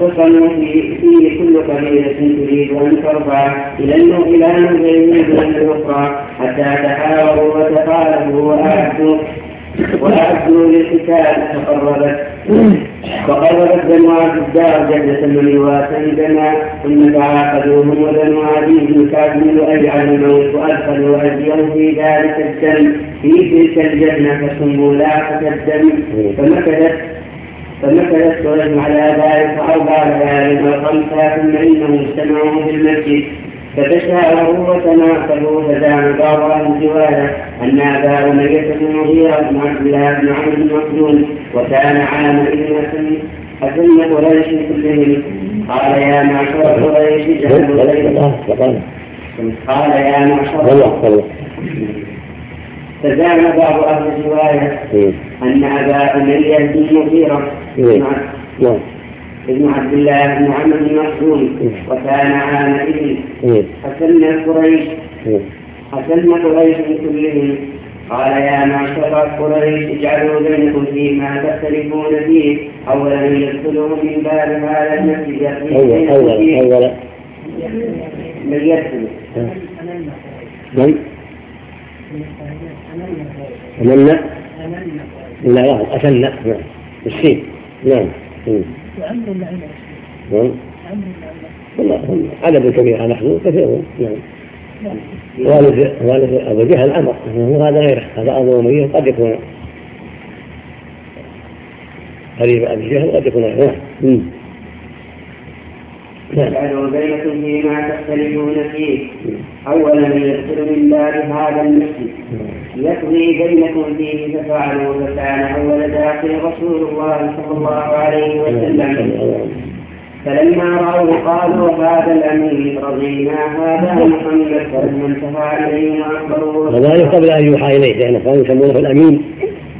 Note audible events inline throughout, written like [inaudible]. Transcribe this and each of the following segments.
واختصموا في فيه كل قبيلة تريد أن ترفع إلى إلى نزل من الأخرى حتى تحاوروا وتخالفوا وأعدوا وأعدوا للقتال. فقربت فقربت بنو عبد الدار جدة من دما ثم تعاقدوهم وبنو عدي بن كعب بن لؤي عن الموت وأدخلوا أيديهم في ذلك الدم. في تلك الجنة فسموا لاحة الدم. فمكثت فمكثت قريش على ذلك أربع ليال وخمسة ثم إنهم اجتمعوا في المسجد. فتشاوروا وتناقلوا فزعم بعض أهل الروايه أن ابا اميه بن المغيره بن عبد الله بن عمرو بن مخزوم وكان عامئذ أسن قريش كلهم. قال يا معشر قريش قال يا معشر. فزعم بعض أهل الروايه أن ابا اميه بن المغيره ابن عبد الله بن عمرو بن مخزوم وكان عامئذ حسن قريش. حسن قريش كلهم. قال يا معشر قريش اجعلوا بينكم فيما تختلفون فيه. اولا يدخلوا من باب هذا المسجد. اولا اولا اولا من يدخل. من؟ أمنا؟ لا لا أتنا نعم. السين نعم. وعمر نعم. والله عدد كبير نحن كثيرون نعم. والد والد أبو جهل أمر. وهذا غيره. هذا أبو أمية قد يكون. قريب أبي جهل قد يكون. غيره نعم. اجعلوا بينكم فيما تختلفون فيه. أولا يدخل من باب هذا المسجد. يقضي بينكم فيه ففعلوا فكان أول داخل رسول الله صلى الله عليه وسلم. فلما رأوه قالوا هذا الأمير رضينا هذا محمد فلما انتهى إليه واخبروه وذلك قبل أن يوحى إليه لأن كانوا يسمونه الأمين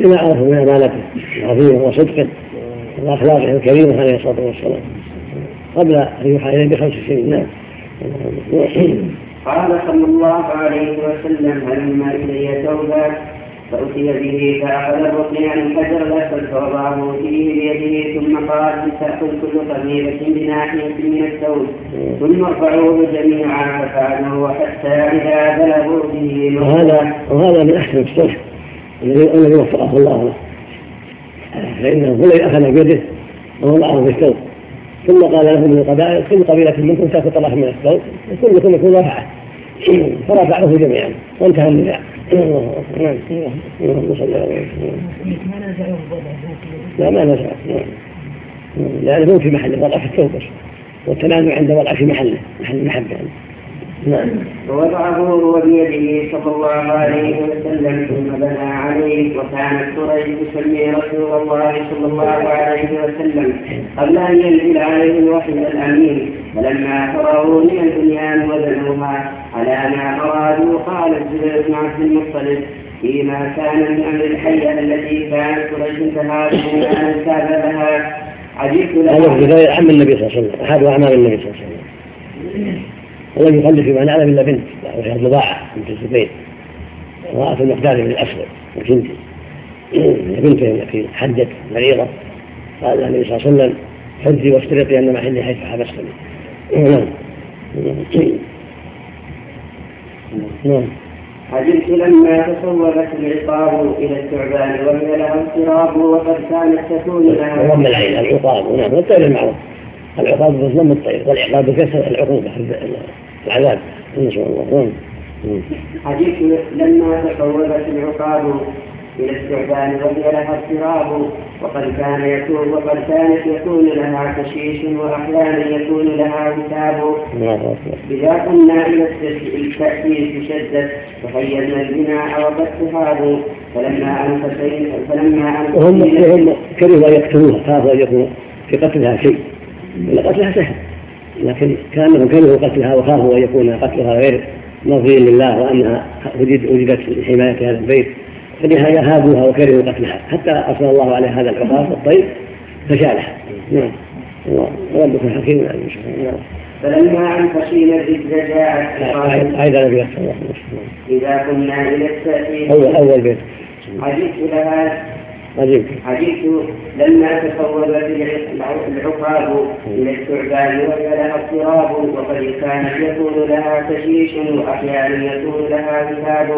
لما عرفوا من امانته العظيمه وصدقه وأخلاقه الكريمة عليه الصلاة والسلام. قبل أن يوحى إليه بخمس سنين نعم. قال صلى الله عليه وسلم هلم إلي ثوبا فأتي به فأخذ الركن عن الحجر الأسود فوضعه فيه بيده ثم قال تأخذ كل قبيلة بناحية من الثوب ثم ارفعوه جميعا ففعلوا حتى إذا بلغوا به وهذا وهذا من أحسن الصلح الذي وفقه الله. له فإنه هو أخذ بيده ووضعه في الثوب. ثم قال لهم من القبائل كل قبيلة منكم تأخذ طرف من الثوب كلكم يكون رفعة. فرفعه جميعا. وانتهى النزاع نعم. لا ما نزعه لأنه في محل وضع في الثوب والتنازع عند وضع في محله محل المحبة يعني. نعم. ووضعه هو بيده صلى الله عليه وسلم ثم بنى عليه وكانت قريش تسمي رسول الله صلى الله عليه وسلم قبل أن ينزل عليه الوحي الأمين. فلما فرغوا من البنيان وبنوها على ما أرادوا قال الزبير بن عبد المطلب فيما كان من أمر الحيه التي كانت قريش تهاجم ان كان لها عجبت لها هذا عم النبي صلى الله عليه وسلم. احد أعمال النبي صلى الله عليه وسلم. ولم يخلف فيما نعلم إلا [clears throat] بنت وهي الرضاعه بنت الزبير امراه المقدار بن الأسود وبنت بنته التي حجت مريضة. قال النبي صلى الله عليه وسلم حجي واشترطي ان محلي حيث حبستني نعم. نعم. عجبت لما تصورت العقاب إلى الثعبان وهي لها اضطراب وقد كانت تكون لها وضم العين العقاب نعم والطير المعروف. العقاب بضم الطير والعقاب بكسر العقوبة العذاب نسأل الله عجبت لما تطورت العقاب إلى الثعبان وهي لها اضطراب وقد كان يكون وقد كانت يكون لها تشيش وأحيانا يكون لها كتاب. إذا كنا إلى التأسيس شدت وخيرنا البناء وقد تهاب فلما أنفسين فلما وهم هم كرهوا أن يقتلوها خافوا أن يكون في قتلها شيء. قتلها سهل. لكن كانهم كرهوا قتلها وخافوا ان يكون قتلها غير مرضي لله وأنها وجدت لحمايه هذا البيت. فلهذا هابوها وكرهوا قتلها. حتى أرسل الله عليه هذا العقاب الطير فشالها. نعم. وربكم حكيم. نعم. فلما أن خشينا الرجل جاءت أيضا إذا كنا إلى التأثير. أول أول بيت. عجبت لها عجبت عجبت لما تفوضت العقاب إلى الثعبان وهي لها اضطراب وقد كانت يكون لها تشيش وأحيانا يكون لها ذهاب.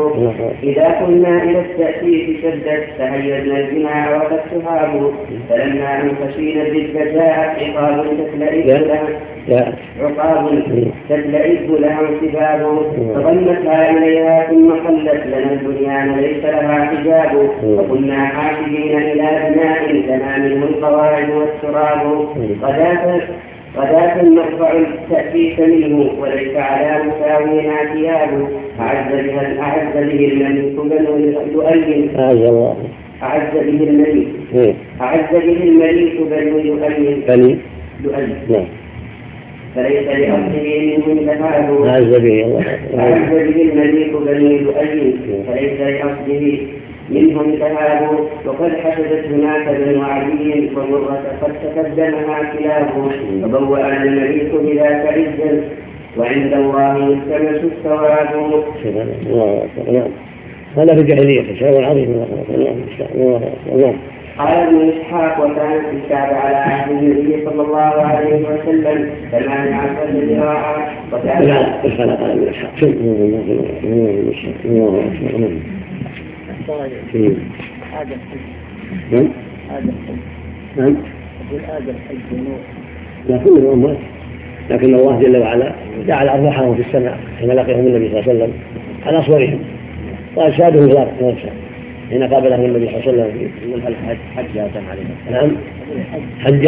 إذا كنا إلى التاسيس شدت تهيزنا الجماع وقد تهاب فلما أن خشينا الرزق جاءت عقاب تتلئذ لها. عقاب تتلئذ لها انسباب فضمتها إليها ثم خلت لنا البنيان ليس لها حجاب. وكنا حاسبين إلى بناء لنا منه القواعد والتراب. غداة غداة نرفع التأسيس منه وليس على مساوينا ثياب أعز بها أعز به الملك لؤي أعز الله. أعز به الملك. إيه. أعز به الملك بنو لؤي بني. لؤي نعم. فليس لأصله منه ذهاب أعز به الله. أعز به الملك بني لؤي فليس لأصله منهم ذهاب وقد حسدت هناك بنو عدي ومرة قد تقدمها كلاب فبوأنا الملك بذاك عزا وعند الله يلتمس الثواب. نعم هذا في الجاهلية شيء عظيم نعم نعم قال ابن إسحاق وكانت الكعبة على عهد النبي صلى الله عليه وسلم ثمان عشر ذراعا وكان نعم آدم حج نعم آدم حج نعم يقول آدم حج ونوح لا كلهم أموات لكن الله جل وعلا جعل أرواحهم في السماء كما لقيهم النبي صلى الله عليه وسلم على صورهم وأجسادهم ذات نفسها حين قابلهم النبي صلى الله عليه وسلم. يقول هل حج آدم عليه نعم. حج.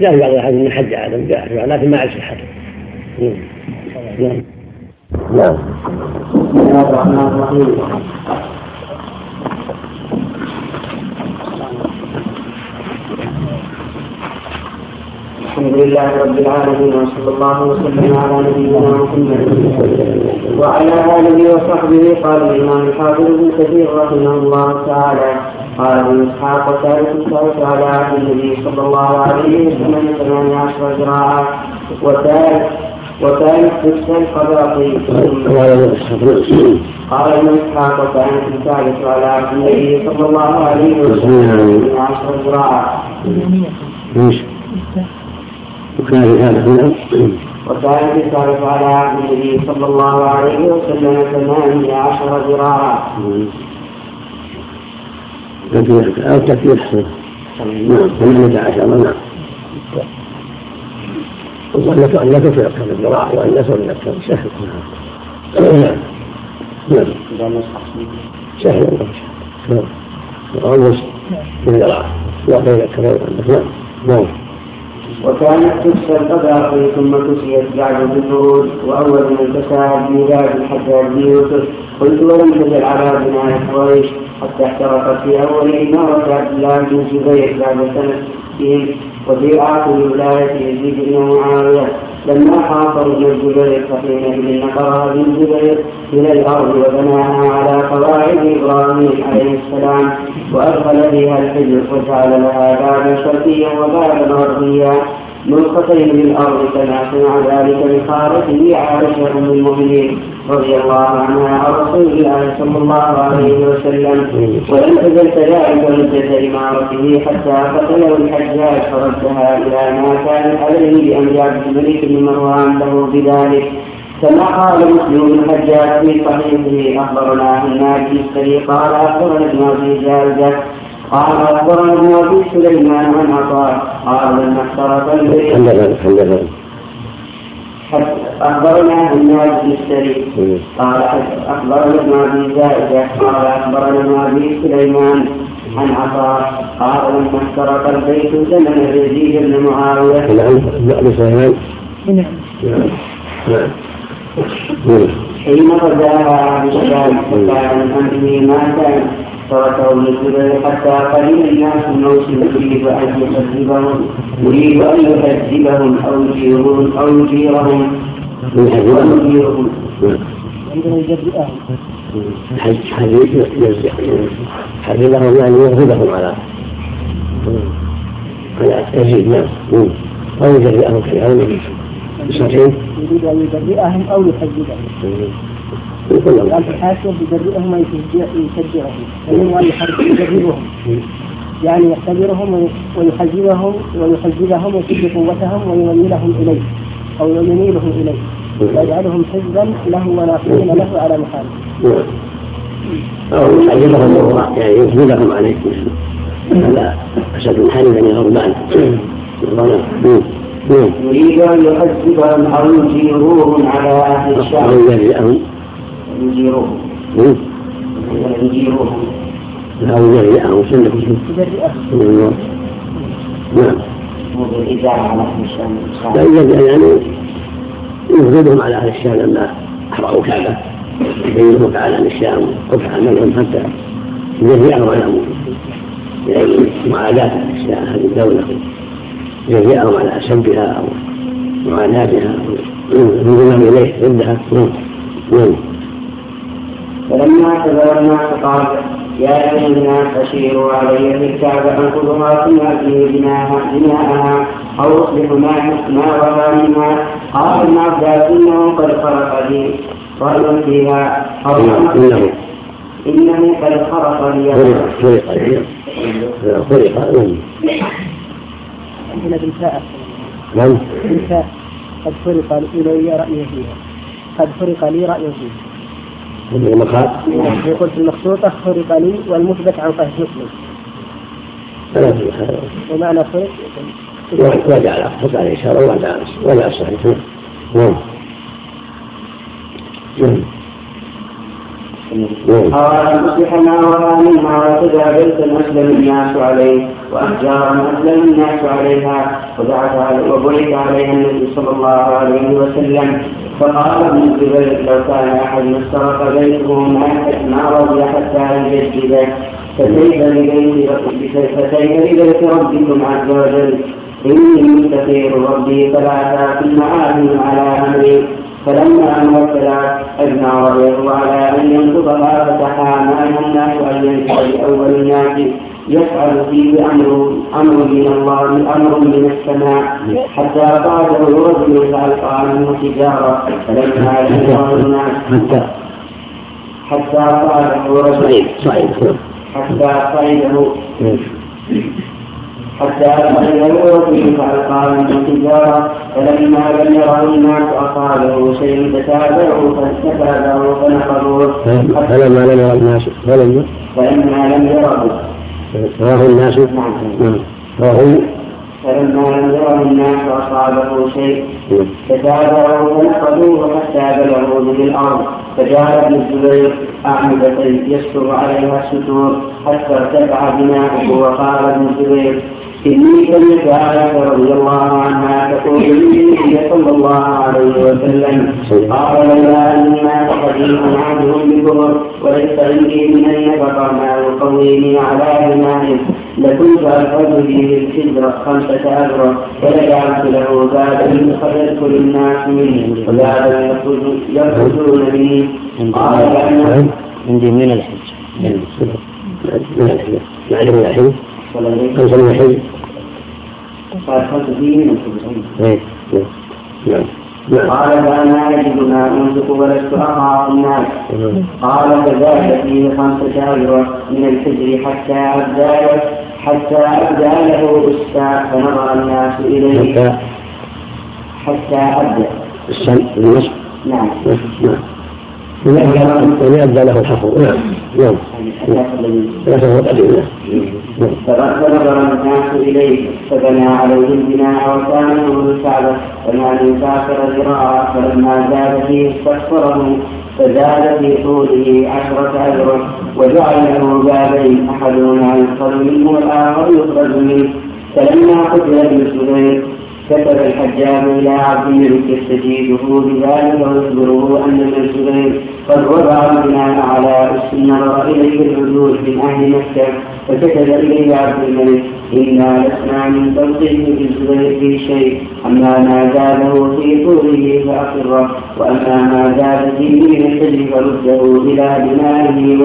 جاء في بعض الاحاديث من حج آدم. جاء لكن ما عرف صحته نعم نعم. نعم. بسم الله الرحمن الرحيم. الحمد لله رب العالمين وصلى الله وسلم على نبينا محمد. وعلى آله وصحبه قال الإمام الحافظ ابن كثير رحمه الله تعالى قال ابن إسحاق وثالث الثالث على عهد النبي صلى الله عليه وسلم ثمان عشر ذراعا وثالث وثالث وهذا اسحاق قال ابن إسحاق وكانت الثالث على عهد النبي صلى الله عليه وسلم عشر ذراعا؟ وكان هذا نعم وكانت الثالث على عهد النبي صلى الله عليه وسلم ثمانية عشر ذراعا. أو تكفير حسن. نعم ثمانية عشر. نعم. وأن أن لا تطلق كم الذراع وأن لا تطلق كم سهل. نعم. نعم سهل. الله نعم. وأنس من ذراع لا بين كمان نعم. نعم. وكانت تكسى القباقي ثم كسيت بعد بالفروج وأول من كساها بميلاد بن يوسف قلت ولم تزل على بناء قريش حتى احترقت في أول إمارة عبد الله بن الزبير بعد سنه وفي آخر ولاية يزيد بن معاوية. لما حاصروا ابن الزبير فحينئذ نقرها ابن الزبير إلى الأرض وبناها على قواعد إبراهيم عليه السلام وأدخل فيها الحجر وجعل لها بابا شرقيا وبابا غربيا. نسختين للارض كما صنع ذلك بخارجه عائشه ام المؤمنين رضي الله عنها عن رسول الله صلى الله عليه وسلم. ولم تزل كذلك مدة إمارته حتى قتله الحجاج فردها إلى ما كان عليه بأمر عبد الملك بن مروان له بذلك. كما قال مسلم الحجاج في صحيحه أخبرنا الناجي قال أخبرنا ابن أبي جالجة قال أخبرنا ابن ابي سليمان عن عطاء. قال لما احترق البيت أخبرنا الناجي السري. قال أخبرنا ابن ابي زائده قال أخبرنا ابن ابي سليمان عن عطاء. قال لما احترق البيت زمن يزيد بن معاوية. نعم ابن سليمان. نعم. نعم. نعم نعم حين غزاها عن الشام وكان من امره ما كان تركه ابن الزبير حتى قليل الناس الموسم يريد ان يكذبهم يريد أن يكذبهم أو يجيرهم أو يجيرهم ويجيرهم لهم يعني يغضبهم على على يزيد نعم. أو يجرئهم في بصحيح يريد أن يجرئهم أو يكذبهم يقول قال في حاشية يجرئهم أي يشجعهم. ومنه أن يحرك يجربهم يعني يختبرهم ويحجبهم ويحجبهم ويشد قوتهم ويميلهم إليه. أو يميلهم إليه. ويجعلهم حزبا له وناصرين له على مخالفه. أو يحجبهم يعني يجبرهم عليه هذا أسد حليم يعني غضبان يريد أن يحذبهم أو يجيروهم على أهل الشام أو يجرئهم يجيروهم يجيروهم أو يجرئهم سنة يجرئهم نعم. لا يعني يغضبهم على أهل الشام لما أحرقوا كعبة. يبينهم تعالى عن الشام وقف عملهم حتى يجرئهم على يعني معاداة هذه الدولة. يجزئهم على سبها أو معاناتها انضمام إليه ضدها نعم. نعم. فلما اعتذر الناس قال يا أيها الناس أشيروا علي في الكعبة أنقذها ثم أتي بناءها بناءها أو أصلح ما نارها منها. قال ابن عباس إنه قد خرق لي رأي فيها. أو إنه. إنه قد خرق لي. خلق نعم. عندنا بالفاء نعم. بالفاء قد فرق إلي رأي فيها. قد فرق لي رأي فيها. المخاط يقول في المخطوطة فرق لي والمثبت عن صحيح مسلم. ومعنى فرق وجع على حط عليه إشارة وجع وجع الصحيح نعم نعم. نعم. قال أن تصلح نارها منها وتجاوزت أسلم الناس عليه وأحجارا أسلم الناس عليها وبعث وبعث عليها النبي صلى الله عليه وسلم. فقال ابن الزبير لو كان أحد استرق بيته ما رضي حتى يجدده فكيف لبيت ربكم عز وجل؟ إني مستخير ربي فلا تأكل معاهد على أمري. فلما أمرت أجمع رضيه على أن ينقضها فتحا ما الناس أن ينقض لأول الناس يفعل فيه أمر أمر من الله أمر من السماء. حتى قاده رجل فألقى منه تجارة فلما جاء الناس. حتى قاده رجل حتى صيده حتى أخرج الوفي فألقى من التجارة فلما لم يره الناس أصابه شيء تتابعوا فتتابعوا فنقضوه فلما لم يرى الناس فلما فلما لم يره رآه الناس؟ نعم. رآه؟ فلما لم يره الناس أصابه شيء تتابعوا فنقضوه حتى بلغوا به الأرض. فجاء ابن الزبير أعمدة يستر عليها الستور حتى ارتفع بناؤه وقال ابن الزبير إني سمعت عائشة رضي الله عنها تقول للنبي صلى الله عليه وسلم قال لولا أن الناس قديم عهدهم بكفر وليس عندي من يبقى ما يقويني على بنائه لكنت ألفظ به الحجر خمسة أجرة ولجعلت له بابا يدخل الناس منه وبابا يخرجون به قال كأنه عندي من الحج من الحج معلم الحج من الحج قال خمسة فيه من الحج إيه نعم نعم قال فأنا أجد ما أنفق ولست أخاف الناس قال فزاد فيه خمسة أجرة من الحجر حتى أبدى حتى أبدى له أستا فنظر الناس إليه حتى أبدى السن النصف نعم نعم. وليبدأ له الحفظ نعم. نعم. الأساس الذي نعم. فنظر الناس إليه فبنى عليه البناء وكان يقول الكعبة فما يسافر ذراعا فلما زاد فيه استكثره فزاد في طوله عشرة أجر وجعل له بابين أحدهما يدخل منه والآخر يخرج منه فلما قتل ابن الزبير كتب الحجاج إلى عبد الملك يستجيبه بذلك ويخبره أن ابن الزبير. قد وضع البناء على نظر إليه الحدود من أهل مكة فكتب إليه عبد الملك إنا لسنا من توقيف الزبير في شيء. أما ما زاده في طوله فأقره وأما ما زاد فيه من الحجر فرده إلى بنائه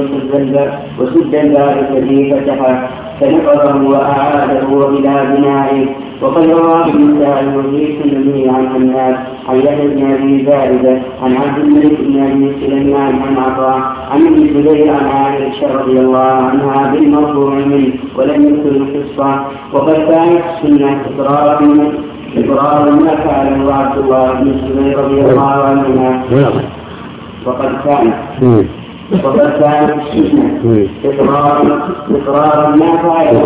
وسد الباب الذي فتحه فنقره وأعاده إلى بنائه وقد روى سعد وفي سننه عن الناس عن يحيى بن أبي زائده عن عبد الملك بن أبي سليمان عن عطاء عن ابن الزبير عن عائشة رضي الله عنها بالمرفوع منه ولم يذكر القصة. وقد كانت السنة إقرار إقرار ما فعله عبد الله بن الزبير رضي الله عنهما. وقد كان وقد كانت السنة إقرار إقرار ما فعله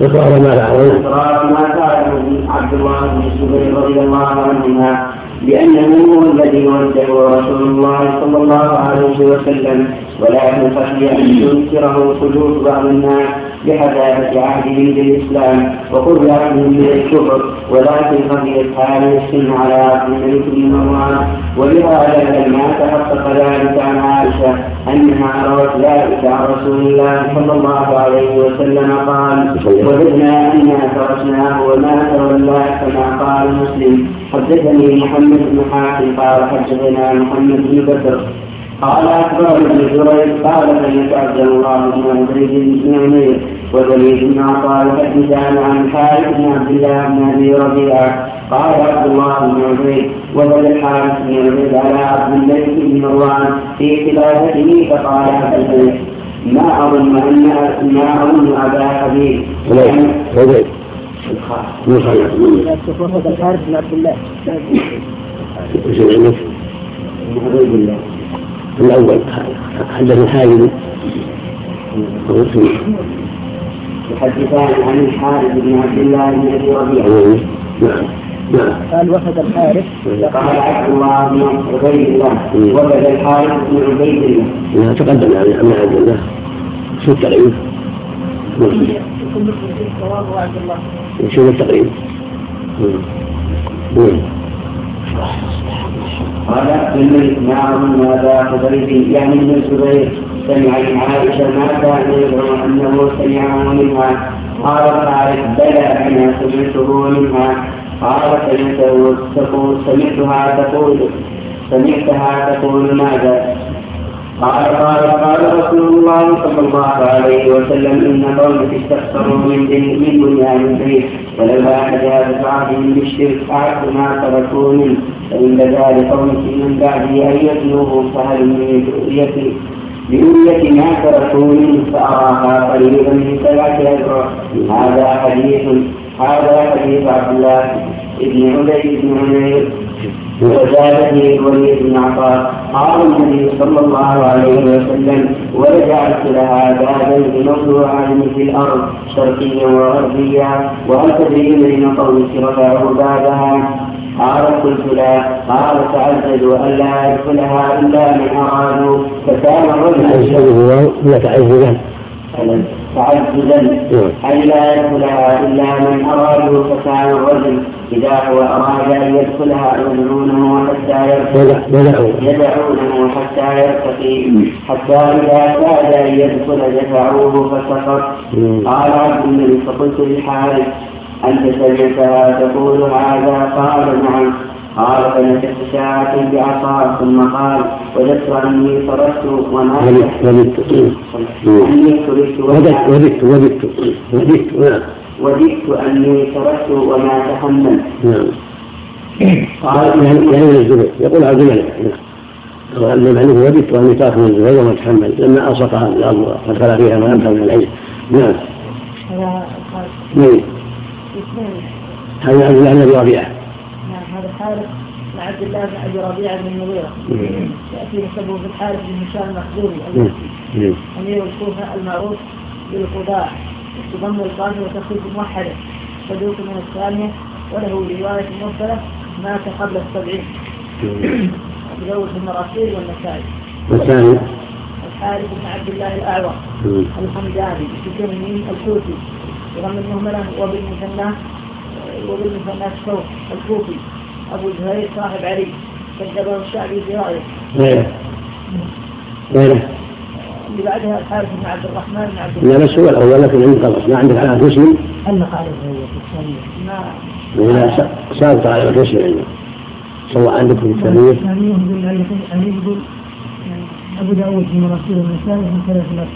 إقرار ما فعله إقرار ما فعله عبد الله بن الزبير رضي الله عنهما لأنه هو الذي وجهه رسول الله صلى الله عليه وسلم ولكن خشي أن ينكره قلوب بعض الناس بحداثة عهدهم بالإسلام وقرب عهدهم بالكفر ولكن خشيت هذه السن على الملك بن مروان ولهذا لما تحقق ذلك عن عائشة أنها روت ذلك عن رسول الله صلى الله عليه وسلم. قال وجدنا أنا تركناه وما تولى كما قال مسلم. حدثني محمد بن حاتم قال حدثنا محمد بن بكر قال اخبر ابن جريج قال سمعت عبد الله بن زيد بن عمير. وزيد بن عطاء يحدثان عن الحارث بن عبد الله بن أبي ربيعة. قال عبد الله بن عبيد وبدا الحارث بن عبيد على عبد الملك بن مروان في خلافته فقال عبد الملك ما أظن ان ما أظن أبا حبيب. وفد الحارث بن عبد الله الأول حدث حاجب يحدثان عن الحارث بن عبد الله بن أبي ربيعة. نعم. قال وفد الحارث. قال عبد الله بن عبيد الله. وفد الحارث بن عبيد الله. تقدم يعني من عبد الله. شو التقريب؟ شو التقريب؟ قال الملك ما اظن ابا حذيفه يعني ابن الزبير. سمع من عائشة ما كان يدعو أنه سمعه منها. قال الحارث بلى أنا سمعته منها. قال سمعته تقول سمعتها تقول سمعتها تقول ماذا؟ قال قال قال رسول الله صلى الله عليه وسلم إن قومك استكثروا من دنيا من بيت ولولا تجاوز عهدهم بالشرك اعد ما تركوا منه فإن ذلك قومك من بعدي أن يتلوه فهل من ذريتي بنية ما تركوا منه فأراها قريبا من سبعة أذرع هذا حديث هذا حديث عبد الله بن عبيد بن عمير. وزاد فيه الوليد بن عطاء قال النبي صلى الله عليه وسلم ولجعلت لها بابين موضوعان في الأرض شرقيا وغربيا. وهل تدري من قومك رفعوا بابها قال قلت لا. قال تعززوا الا يدخلها إلا من أرادوا. فكان الرجل هو تعززا تعززا أن لا يدخلها إلا من أرادوا فكان الرجل إذا هو أراد أن يدخلها يدعونه حتى يرتقي. يدعونه حتى يرتقي. حتى إذا كاد أن يدخل دفعوه فسقط. قال عبد الملك فقلت للحارث أنت سمعتها تقول هذا؟ قال نعم. قال فنكت ساعة بعصا ثم قال وجدت أني تركت وما وددت أني تركت وددت وددت وددت وددت نعم وددت أني تركت وما تحملت نعم. قال يعني يعني من الزبير. يقول عبد الملك نعم. قال يعني وددت أني تركت من الزبير وما تحمل لما ألصقها الأرض فدخل فيها ما أمكن من العلم. نعم. نعم. هذا عبد الله بن أبي هذا الحارث مع عبد الله بن أبي ربيعة بن المغيره يأتي نسبه في الحارث بن هشام المخزومي. أمير الكوفة المعروف بالقضاء. تضم القاف وتخفيف موحده صدوق من الثانية وله رواية مرسله مات قبل السبعين. تزوج المراسيل والنسائي. والثاني؟ الحارث بن عبد الله الأعور. الحمداني. بسكن الكوفي. بضم المهملة وبالمثنى وبالمثنى الكوفي. أبو زهير صاحب علي كذبه الشعبي برأيه غيره غيره اللي بعدها الحارث بن عبد الرحمن بن عبد الله لا بس هو الأول لكن عندك خلاص ما عندك علامة مسلم. علق عليه هو في الثانية. ما وإذا سابق علامة مسلم عندك سواء عندك في الثانية الثانية يقول أبو داود في مراسيل النسائي من ثلاث نفس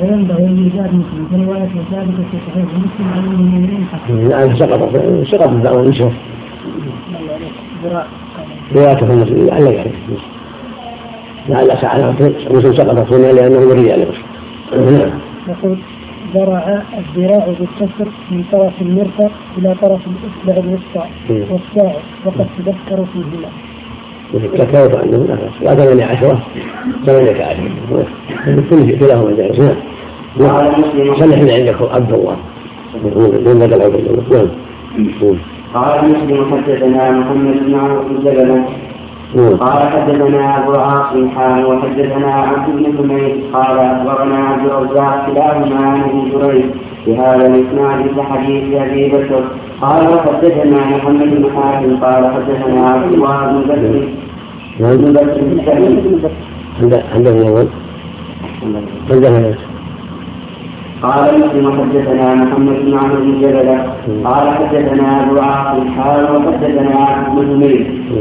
وينبغي لإيجاد مسلم. في رواية ثابتة في صحيح مسلم عن المؤمنين حسن. نعم سقط سقط الدعوة نشوف روايته مسلم لعل يعني لعل سعد مسلم سقطت هنا لأنه من رجال نعم. يقول ذرع الذراع بالكسر من طرف المرفق إلى طرف الإصبع الوسطى والساعد وقد تذكر فيهما. تكاوت عنه لا ثمانية عشرة. ثمانية عشرة كل شيء كلاهما جائز نعم. خلي إحنا عندك عبد الله. بدل عبد الله نعم. قال مسلم حدثنا محمد بن عمرو بن جبل. قال حدثنا أبو عاصم حان وحدثنا عبد بن حميد. قال أخبرنا عبد الرزاق كلاهما عن أبي جريج بهذا الإسناد كحديث أبي بكر. قال وحدثنا محمد بن حاتم. قال حدثنا عبد الله بن بكر. بن بكر عنده عنده عنده قال مسلم حدثنا محمد بن عمرو بن جبل قال حدثنا أبو عاصم قال وحدثنا عبد بن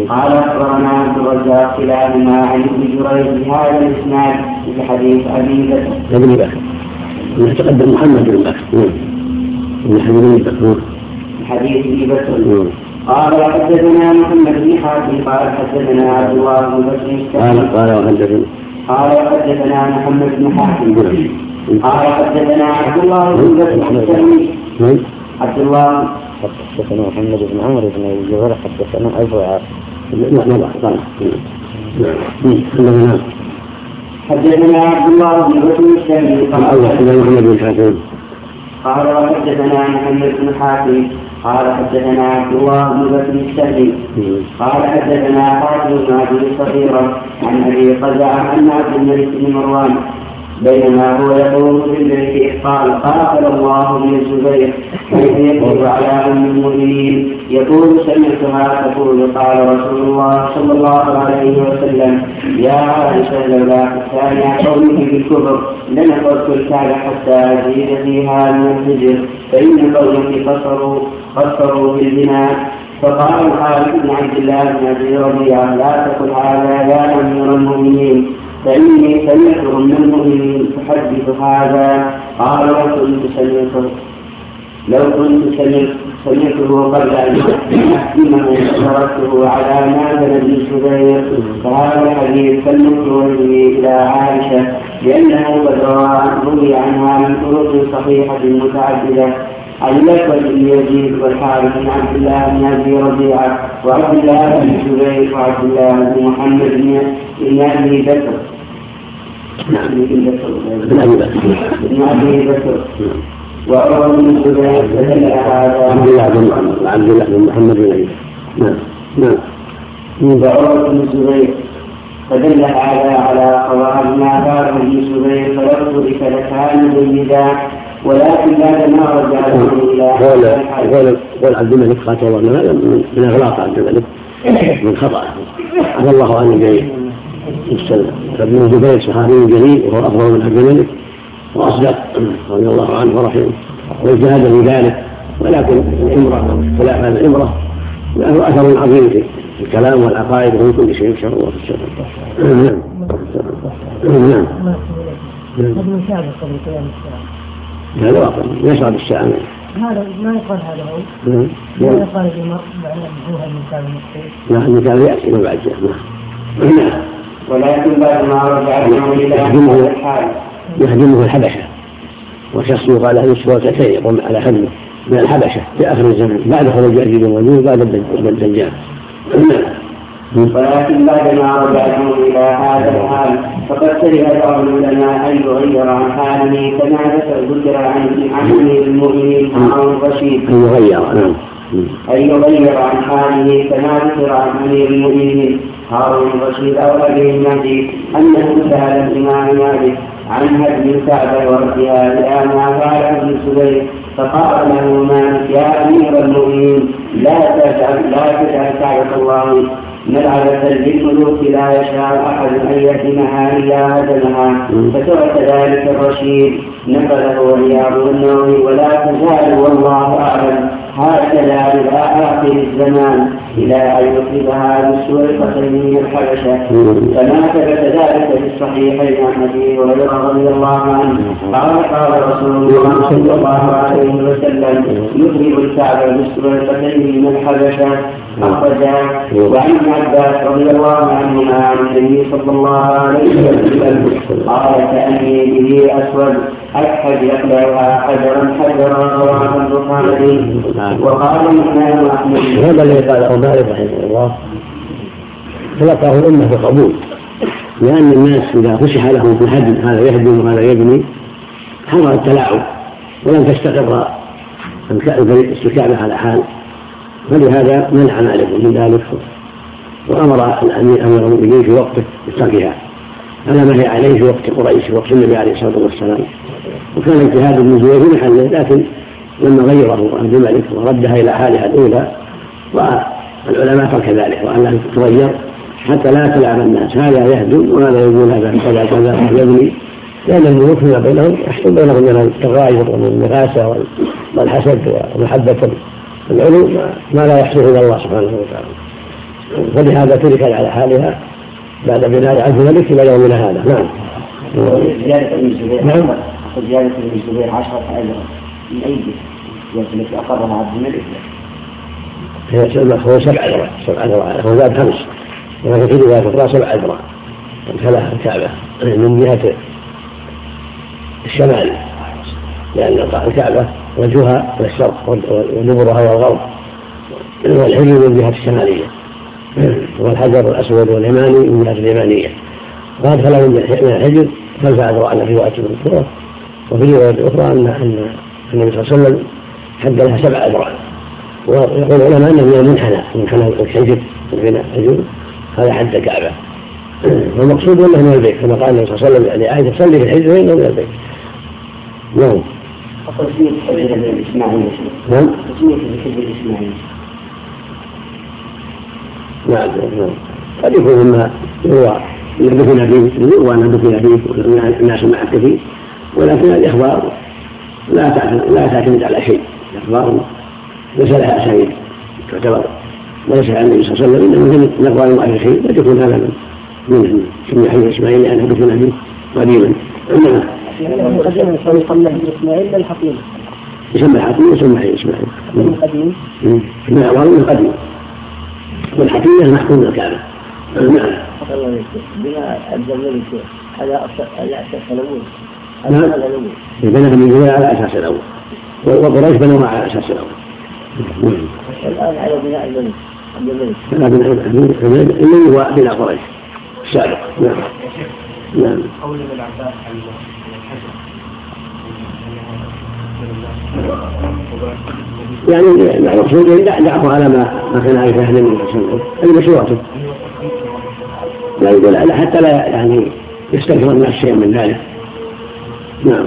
قال أخبرنا عبد الرزاق كلاهما عن ابن جريج بهذا الإسناد في حديث أبي بكر. ابن بكر. تقدم محمد بن بكر. نعم. من حديث ابن بكر. حديث ابن بكر. قال وحدثنا محمد بن حاتم قال حدثنا عبد الله بن بكر قال قال وحدثنا قال وحدثنا محمد بن حاتم قال حدثنا عبد الله بن بكر عبد الله. حدثنا محمد بن عمرو بن أبي جبر حدثنا أبو عاصم. قال حدثنا عبد الله بن بكر الشامي قال حدثنا محمد بن حاتم. قال وحدثنا محمد بن حاتم. قال حدثنا عبد الله بن بكر الشهري قال حدثنا حاتم بن أبي صغيرة عن أبي قزعة عن عبد الملك بن مروان. بينما هو يقول في البيت قال قاتل الله بن الزبير. كيف يقول على أم المؤمنين؟ يقول سمعتها تقول قال رسول الله صلى الله عليه وسلم يا عائشة لولا كان قومك بالكفر لنفرت الكعبه حتى أزيد فيها من الهجر فإن قومك قصروا قصروا بالبناء فقال الحارث بن عبد الله بن أبي ربيعه لا تقل هذا يا أمير المؤمنين. فإني سمعتهم من المؤمنين تحدث هذا قال لو كنت سمعته لو كنت سمعت سمعته قبل أن أحكمه تركته على نازل بن الزبير فهذا الحديث كالمكروه إلى عائشة لأنه قد روي عنها من طرق صحيحة متعددة. عن الأسود بن يزيد والحارث بن عبد الله بن أبي ربيعة وعبد الله بن الزبير وعبد الله بن محمد بن أبي بكر. نعم بن أبي بكر. بن أبي بكر. وعمر بن الزبير فدل هذا عبد الله بن عبد الله بن محمد بن أبي نعم. نعم. وعمر بن الزبير فدل هذا على قواعد ما قال ابن الزبير فلو ترك لكان جيدا. ولكن بعد ما رجع إلى قول قول قول عبد الملك قاتل الله هذا من اغلاق عبد الملك من خطأ عفى الله عنه جيد فابن الزبير صحابي جليل وهو افضل من عبد الملك واصدق رضي الله عنه ورحمه واجتهد في ذلك ولكن الامره خلاف هذه الامره له اثر عظيم في الكلام والعقائد وفي كل شيء ان شاء الله في الشرع نعم نعم هذا واقع. يشرب الساعة هذا ما يقال هذا هو. ما يقال في معنى النكال المقصود لا النكال يأتي من بعد نعم. ولكن بعد ما رجع إلى يهدمه الحبشة. وشخص يقال له سبوتتين يقوم على هدمه من الحبشة في آخر الزمن بعد خروج ياجوج وماجوج بعد الدجال. ولكن بعد ما رجعتم إلى هذا الحال فقد كره بعض العلماء أن يغير عن حاله كما ذكر عن عن امير المؤمنين هارون الرشيد. أن يغير نعم. أن يغير عن حاله كما ذكر عن أمير المؤمنين هارون الرشيد أو أبي المهدي أنه سأل الإمام مالك عن هدم الكعبة وردها إلى ما فعل ابن الزبير فقال له مالك يا أمير المؤمنين لا تجعل لا تجعل كعبة الله ملعبة للملوك لا يشاء أحد أن يهدمها إلا هدمها فترك ذلك الرشيد. نقله رياض النووي. ولا تزال والله أعلم. هكذا إلى آخر الزمان. إلى أن يصيبها بالسرقة من الحبشة. فما ثبت ذلك في الصحيحين عن أبي هريرة رضي الله عنه. قال قال رسول الله صلى الله عليه وسلم يضرب الكعبة بالسرقتين من الحبشة. أخرجا وعن ابن عباس رضي الله عنهما عن النبي صلى الله عليه وسلم قال كأني به أسود. أكحد يقلعها حجرا حجرا رواه البخاري وقال الإمام أحمد هذا الذي قاله مالك رحمه الله. تلقاه الأمة بقبول لأن الناس إذا فسح لهم في الهدم هذا يهدم وهذا يبني حضر التلاعب ولم تستقر الكعبة على حال. فلهذا منع مالك من ذلك وأمر الامير أمير المؤمنين في وقته بتركها. على ما هي عليه في وقت قريش في وقت النبي عليه الصلاة والسلام. وكان اجتهاد ابن زبير في محله لكن لما غيره عبد الملك وردها إلى حالها الأولى والعلماء ترك ذلك وان تغير حتى لا تلعب الناس. هذا يهدم وهذا يقول هذا كذا كذا يبني. لأن الملوك فيما بينهم يحصل بينهم من التغاير والنفاسه والحسد ومحبه العلو ما لا يحصل إلا الله سبحانه وتعالى. فلهذا تركت على حالها بعد بناء عبد الملك إلى يومنا هذا. نعم. زيادة ابن الزبير. نعم. زيادة ابن الزبير عشرة أجرا من أي جهة التي أقرها عبد الملك. هي هو سبع ذراع سبع ذراع هو زاد خمس. ولكن في رواية أخرى سبع ذراع امتلأ الكعبة. من جهة الشمال. لأن الكعبة وجهها إلى الشرق ودبرها إلى الغرب والحجر من جهة الشمالية. والحجر الأسود واليماني من جهة اليمانية. وأدخل من الحجر خلف أذرع في رواية الأخرى وفي رواية أخرى أن أن النبي صلى الله عليه وسلم حد لها سبع أذرع. ويقول العلماء أنه من المنحنى منحنى الحجر بين الحجر هذا حد الكعبة. [clears throat] والمقصود أنه من البيت كما قال النبي صلى الله عليه وسلم لعائشة صلي في الحجر فإنه من البيت. نعم. تسمية الحجر الإسماعيلي. نعم. تسمية الحجر الإسماعيلي. نعم نعم. قد يكون مما يروى ان دفن فيه يروى ان دفن فيه الناس مع كثير ولكن الاخبار لا لا تعتمد على شيء. الاخبار ليس لها أسانيد تعتبر. وليس عن النبي صلى الله عليه وسلم إنما من الاقوال الله شيء قد يكون هذا من سمي حي إسماعيل لأنه دفن فيه قديما. انما قديما يسمى اسماعيل للحقيقه يسمى الحكيم يسمى حي اسماعيل قديم. نعم. قديم. والحكيمة المحكوم الكعبة نعم. بما الملك على أساس الأول نعم. بناها من على أساس الأول. وقريش بنوها على أساس الأول. الآن على بناء الملك لا بناء الملك هو بناء قريش. السابق. نعم. نعم. قول ابن عباس عن يعني المقصود دعه على ما ما كان عليه أهل النبي صلى الله عليه وسلم. هذه مشروعته. لا يقول حتى لا يعني يستكثر الناس شيئا من ذلك. نعم.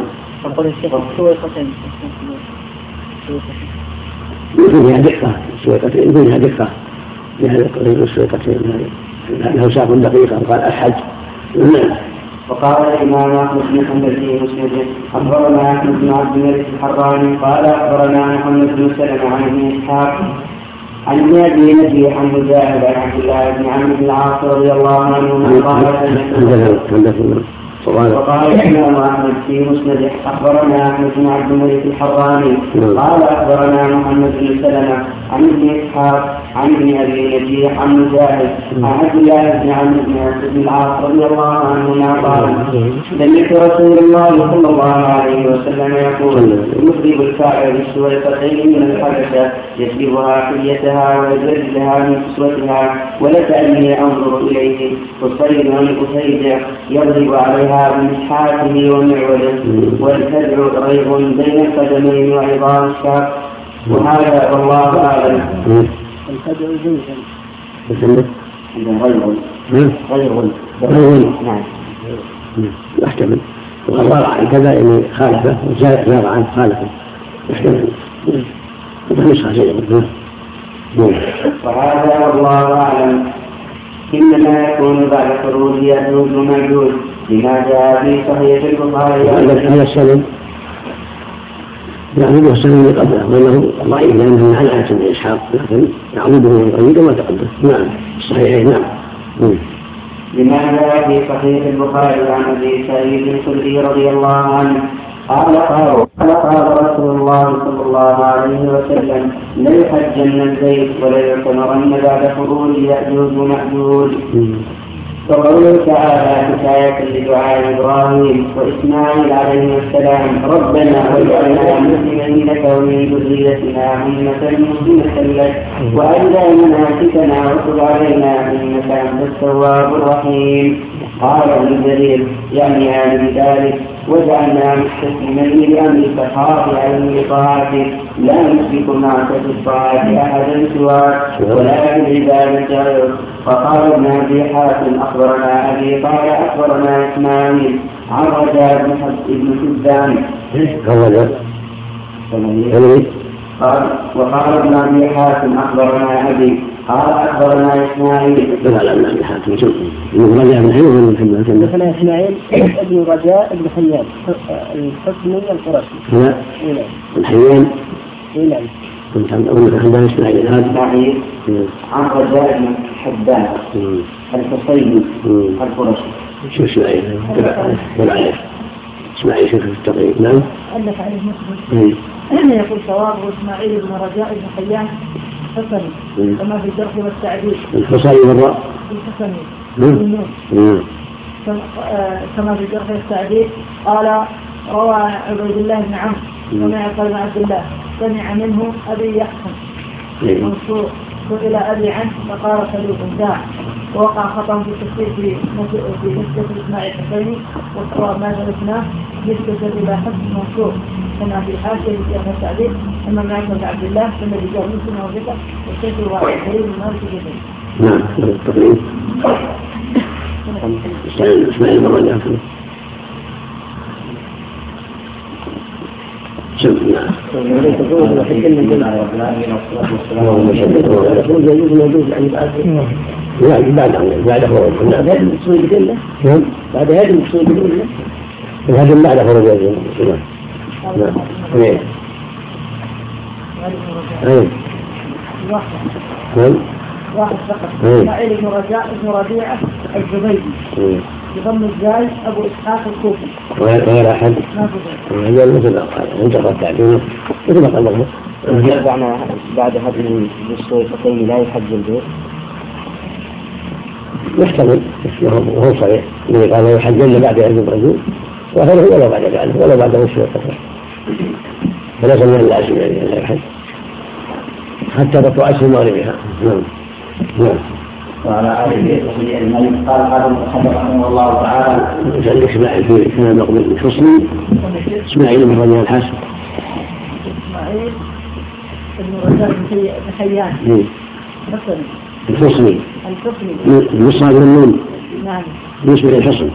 يكون فيها دقة السويقتين يكون فيها دقة يعني السويقتين له ساق دقيقة قال الحج نعم. وقال الإمام أحمد بن حنبل في مسنده أخبرنا أحمد بن عبد الملك الحراني قال أخبرنا محمد بن سلمة عن ابن إسحاق عن ابن أبي نجيح عن مجاهد عن عبد الله بن عمرو بن العاص رضي الله عنه قال وقال الإمام أحمد في مسنده أخبرنا أحمد بن عبد الملك الحراني نعم. قال أخبرنا محمد بن سلمة عن ابن إسحاق عن ابن أبي نجيح عن مجاهد عن عبد الله بن عمرو بن العاص رضي الله عنهما قال سمعت رسول الله صلى الله عليه وسلم يقول يخرج الكعبة بالسويقتين من الحبشة يسلبها حليتها ويجردها من كسوتها ولكأني أنظر إليه والصيد عن أسيد يضرب عليها بمسحاته ومعوله والكدع ريب بين القدمين وعظام الشاق. وهذا والله اعلم. غير غير نعم. يحتمل وقد عن كذا يعني خالفه وزاد عنه خالفه يحتمل نسخه زي وهذا والله اعلم انما يكون بعد خروج ياجوج وماجوج لما جاء في صحيح البخاري هذا السبب يعبده السنة قبله وانه ضعيف لأنه عن آية بن إسحاق لكن يعبده من قريب كما تقدم. نعم الصحيحين نعم. لماذا في صحيح البخاري عن أبي سعيد الخدري رضي الله عنه؟ قال قال قال رسول الله صلى الله عليه وسلم ليحجن البيت وليعتمرن بعد خروج يأجوج ومأجوج. وقوله تعالى حكاية لدعاء إبراهيم وإسماعيل عليه السلام ربنا واجعلنا مسلمين لك ومن ذريتنا أمة مسلمة لك وأرنا مناسكنا وتب علينا إنك أنت التواب الرحيم. قال ابن جرير يعني هذا بذلك وجعلنا مستسلمين لأمرك خاضعا لطاعتك لا نشرك معك في الطاعة أحدا سواك ولا بالعبادة غيرك. فقال ابن أبي حاتم أخبرنا أبي قال أخبرنا إسماعيل عن رجاء بن حبان قال وقال ابن أبي حاتم أخبرنا أبي قال اخبرنا اسماعيل قال ابن ابي حاتم ابن رجاء بن حيان ولا بن حبان حدثنا اسماعيل ابن رجاء بن حيان الحسني القرشي لا بن حيان اي نعم كنت عن ابن حبان اسماعيل هذا اسماعيل عن رجاء بن حبان الحصيني القرشي شو اسماعيل؟ ولا عليه اسماعيل شيخ التقريب نعم الف عليه مسلم يقول صوابه إسماعيل بن رجاء بن حيان حسني؟ كما في الجرح والتعديل. الحصري والراء الحسني. نعم كما في الجرح والتعديل. قال روى عبيد الله بن عمرو. سمع بن عبد الله سمع منه أبي يحكم. منصور. سئل أبي عنه فقال صديق داع ووقع خطأ في التفسير في نسبة إسماعيل الحسيني ما درسناه نسبة إلى حفظ منصور كما في حاشية في التعديل أما معرفة عبد الله ثم رجال مسلم وثقة والشيخ الواحد قريب من مالك جدا. نعم التقريب اسماعيل بن رجاء لا بعد بعد خروج بعد هذا المقصود بالله نعم. بعد هذا المقصود بالله الهدم بعد خروج نعم نعم إيه إيه واحد نعم. واحد فقط. إيه. إسماعيل بن رجاء بن ربيعة الزبيدي. إيه بضم الزاي أبو إسحاق الكوفي. وغير احد ما في غير. هي مثل ما قال التعديل مثل ما قال له بعد هدم لا يحج البيت. يحتمل. وهو صحيح. الذي قال يحجن بعد عز الرجل وغيره ولو بعد ذلك ولو بعد وصف القصر. فليس من اللازم يعني لا يحج. حتى تطلع اسم مغربها. نعم. نعم. وعلى آله الملك قال قال المصنف رحمه الله تعالى عندك إسماعيل في كلام مقبل الحصني إسماعيل بن رجال الحسن إسماعيل بن رجاء بن حي- بن حيان حسن الحصني الحسني المصعب بن النون. نعم. بالنسبة للحصن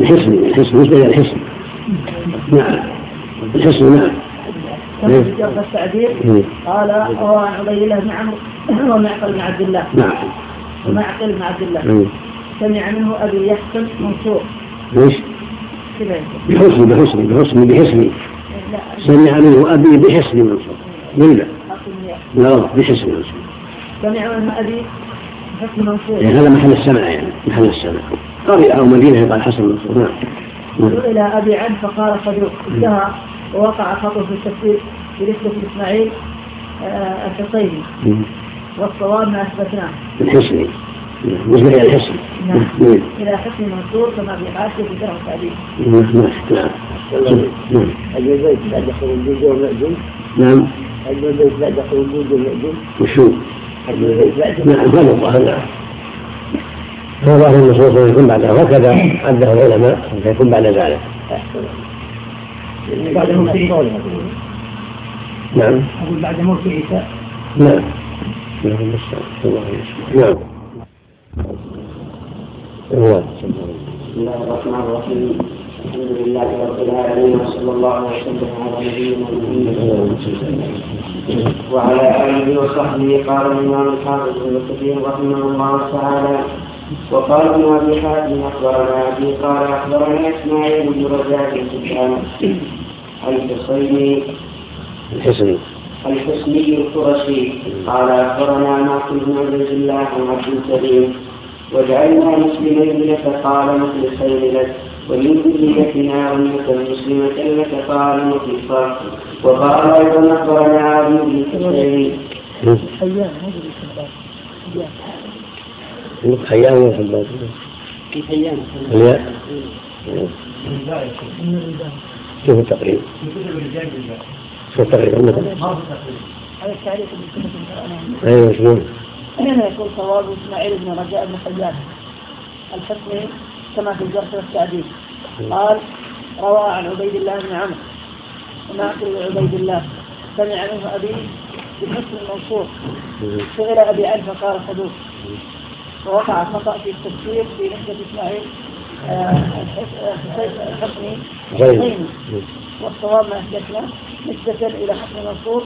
الحصن. الحصن. بالنسبة إلى الحصن. نعم. الحصن. نعم. كما في جرح التعديل مم. قال روى عن عبيد الله بن عمرو ومعقل بن عبد الله. نعم. ومعقل بن عبد الله. مم. سمع منه أبي يحسن منصور؟ كذا بحسن بحسن بحسن بحسن. سمع منه أبي بحسن منصور. أقل لا بحسن منصور. سمع منه أبي حسن منصور. يعني هذا محل السمع يعني محل السمع. قرية أو مدينه يقال حسن منصور. نعم. نعم. سئل أبي عنه فقال صدوق. انتهى ووقع خطأ في التفسير بنسبة إسماعيل آه، الحصيني. والصواب ما أثبتناه. الحسن. الحسن. نعم. إلى حسن منصور كما في حاشيه في شرح التعديل نعم نعم. نعم. البيت بعد خروج والمأجوج نعم. البيت بعد خروج والمأجوج وشو؟ البيت بعد نعم هذا الظاهر نعم هو ظاهر النصوص يكون بعدها وكذا عده العلماء فيكون بعد ذلك. بعد موت عيسى. نعم. أقول بعد موت عيسى. نعم. نعم المستعان الله نعم. بسم الله الرحمن الرحيم. الحمد لله رب العالمين وصلى الله وسلم على نبينا محمد. وعلى آله وصحبه قال الإمام الحافظ ابن كثير رحمه الله تعالى وقال ابن أبي حاتم أخبرنا أبي قال أخبرنا إسماعيل بن رجاء بن سفيان الحصيني الحسني القرشي. قال أخبرنا ناصر بن عبد الله عن عبد الكريم. وجعلنا مسلمين لك قال مخلصين لك. ومن ذريتنا أمة مسلمة لك قال مخلصا وقال أيضا أخبرنا علي بن حسين حيان حيان وحبات في حيان الياء. شوف التقريب. التقريب عندكم هذا التعليق أيوه شلون؟ هنا يقول صواب إسماعيل بن رجاء بن حيان الحسني كما في الجرح والتعديل قال روى عن عبيد الله بن عمرو. وناصر عبيد الله. سمع منه أبي بالحسن المنصور سئل أبي عن فقال صدوق ووقع خطأ في التفسير في نسبه إسماعيل. آه، الحسني حسيني والصواب ما احدثنا نسبة إلى حسن منصور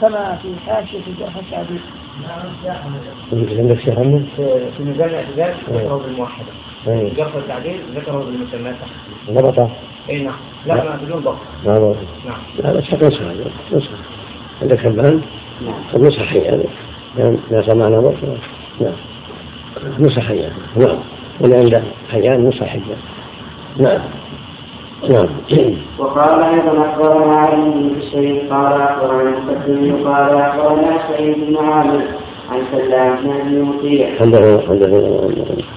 كما في حاشية الجرح التعديل. عندك شيء عنه؟ في ميزان الاعتدال ذكره بالموحده أيوه جرح التعديل ذكره بالمسمات ضبطه اي نعم. لا ما بدون ضبط. ما ضبط نعم. لا بس حق نسخة نسخة عندك حبان؟ نعم. نسخة حية يعني لا سمعنا. ضبط نعم. نسخة حية نعم. واللي عنده حيان نعم. نعم. وقال أيضا أخبرنا علي بن حسين قال أخبرنا المقدم قال أخبرنا سعيد بن عامر عن سلام بن أبي مطيع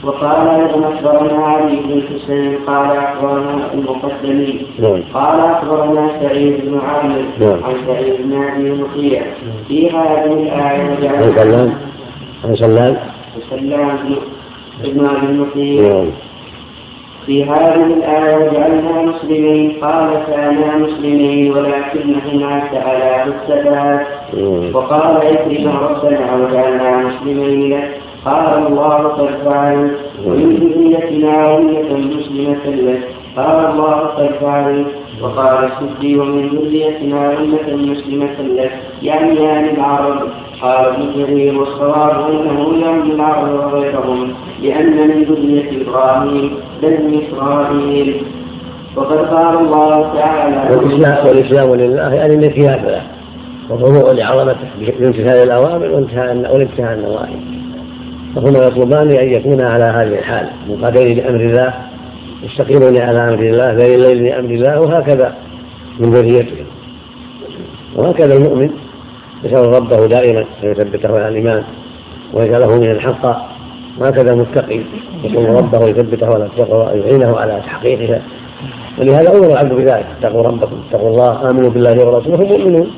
وقال أيضا أخبرنا علي بن حسين قال أخبرنا المقدمي. نعم. قال أخبرنا سعيد بن عامر نعم. عن سعيد بن أبي مطيع في هذه الآية عن سلام. عن سلام. ابن ابي مطيع نعم. في هذه الآية وجعلنا مسلمين قال كانا مسلمين ولكن هناك على الثبات نعم. وقال إكرم ربنا وجعلنا مسلمين. لك قال الله قد ومن ذريتنا أمة مسلمة لك. قال الله قد وقال السدي ومن ذريتنا أمة مسلمة لك. يعني يعني العرب قال جرير والصواب أنه يعني العرب وغيرهم لأن من ذرية إبراهيم بني إسرائيل. وقد قال الله تعالى والإسلام والإسلام لله يعني الانقياد له. وخضوع لعظمته بامتثال وانتهاء والانتهاء النواهي فهما يطلبان أن يكونا على هذه الحال. مقاتلين لأمر الله مستقيمون على أمر الله بين الليل لأمر الله وهكذا من ذريتهم وهكذا المؤمن يسأل ربه دائما أن يثبته على الإيمان ويجعله من الحق. وهكذا المتقي يسأل ربه يثبته على التقوى ويعينه على تحقيقها ولهذا أمر العبد بذلك. اتقوا ربكم اتقوا الله آمنوا بالله ورسوله مؤمنون.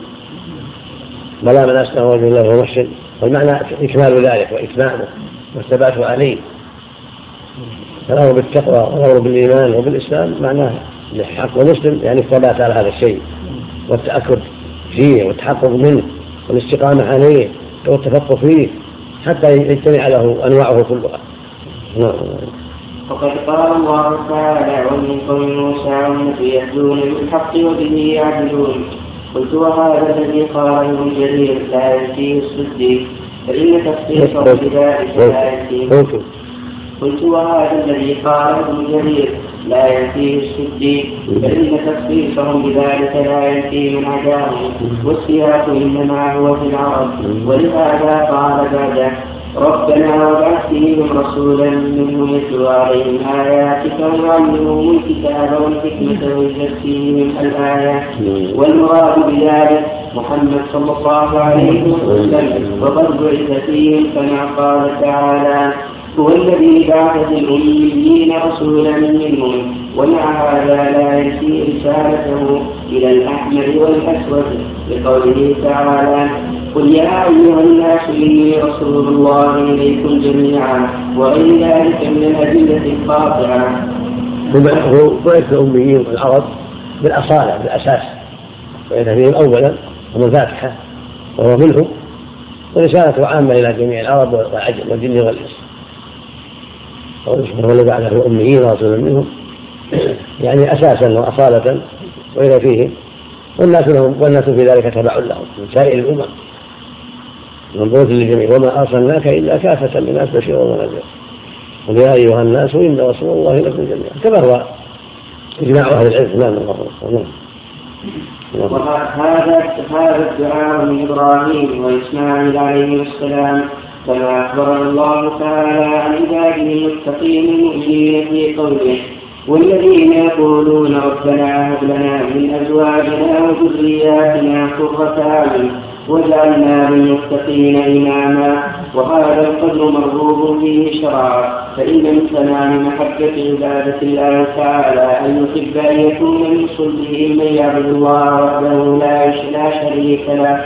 بلى من أسلم وجه الله وهو محسن. والمعنى إكمال ذلك وإتمامه والثبات عليه. فالأمر بالتقوى والأمر بالإيمان وبالإسلام معناه الحق ومسلم يعني الثبات على هذا الشيء. والتأكد فيه والتحقق منه. والاستقامة عليه والتفقه فيه حتى يجتمع له أنواعه كلها. نعم. وقد قال الله تعالى ومن قوم موسى أمة يهدون بالحق وبه يعدلون. قلت وهذا الذي قاله ابن جرير لا يأتيه الصديق. فإن تخصيصه بذلك لا يأتيه. قلت قلت وهذا الذي قاله ابن جرير لا يأتيه الصديق فإن تخصيصهم بذلك لا يأتي من عداهم والسياق إنما هو في العرب ولهذا قال بعده ربنا وابعث فيهم رسولا منهم يتلو عليهم آياتك ويعلمهم الكتاب والحكمة ويزكيهم الآيات. والمراد بذلك محمد صلى الله عليه وسلم وقد بعث فيهم كما قال تعالى هو الذي بعث الأميين رسولا منهم ومع هذا لا ينفي رسالته إلى الأحمر والأسود لقوله تعالى قل يا أيها الناس إني رسول الله إليكم جميعا وغير ذلك من الأدلة القاطعة. هو بعث الأميين والعرب بالأصالة بالأساس بعث فيهم أولا هم الفاتحة وهو منهم ورسالته عامة إلى جميع العرب والعجم والجن والإنس. الذي بعث الأميين رسولا منهم يعني أساسا وأصالة وإلى فيهم والناس لهم والناس في ذلك تبع لهم من سائر الأمم. منظورة للجميع. وما أرسلناك إلا كافة للناس بشيرا ونذيرا. قل يا أيها الناس إن رسول الله لكم جميعا. كما هو إجماع أهل العلم نعم الله. نعم. وهذا هذا الدعاء من إبراهيم وإسماعيل عليه السلام كما أخبرنا الله تعالى عن عباده المتقين المؤمنين في قوله والذين يقولون ربنا هب لنا من أزواجنا وذرياتنا قرة أعين وجعلنا للمتقين إماما. وهذا القدر مرغوب فيه شرعا. فإن من تمام محبة عبادة الله تعالى أن يحب أن يكون من صلبه من يعبد الله وحده لا شريك له.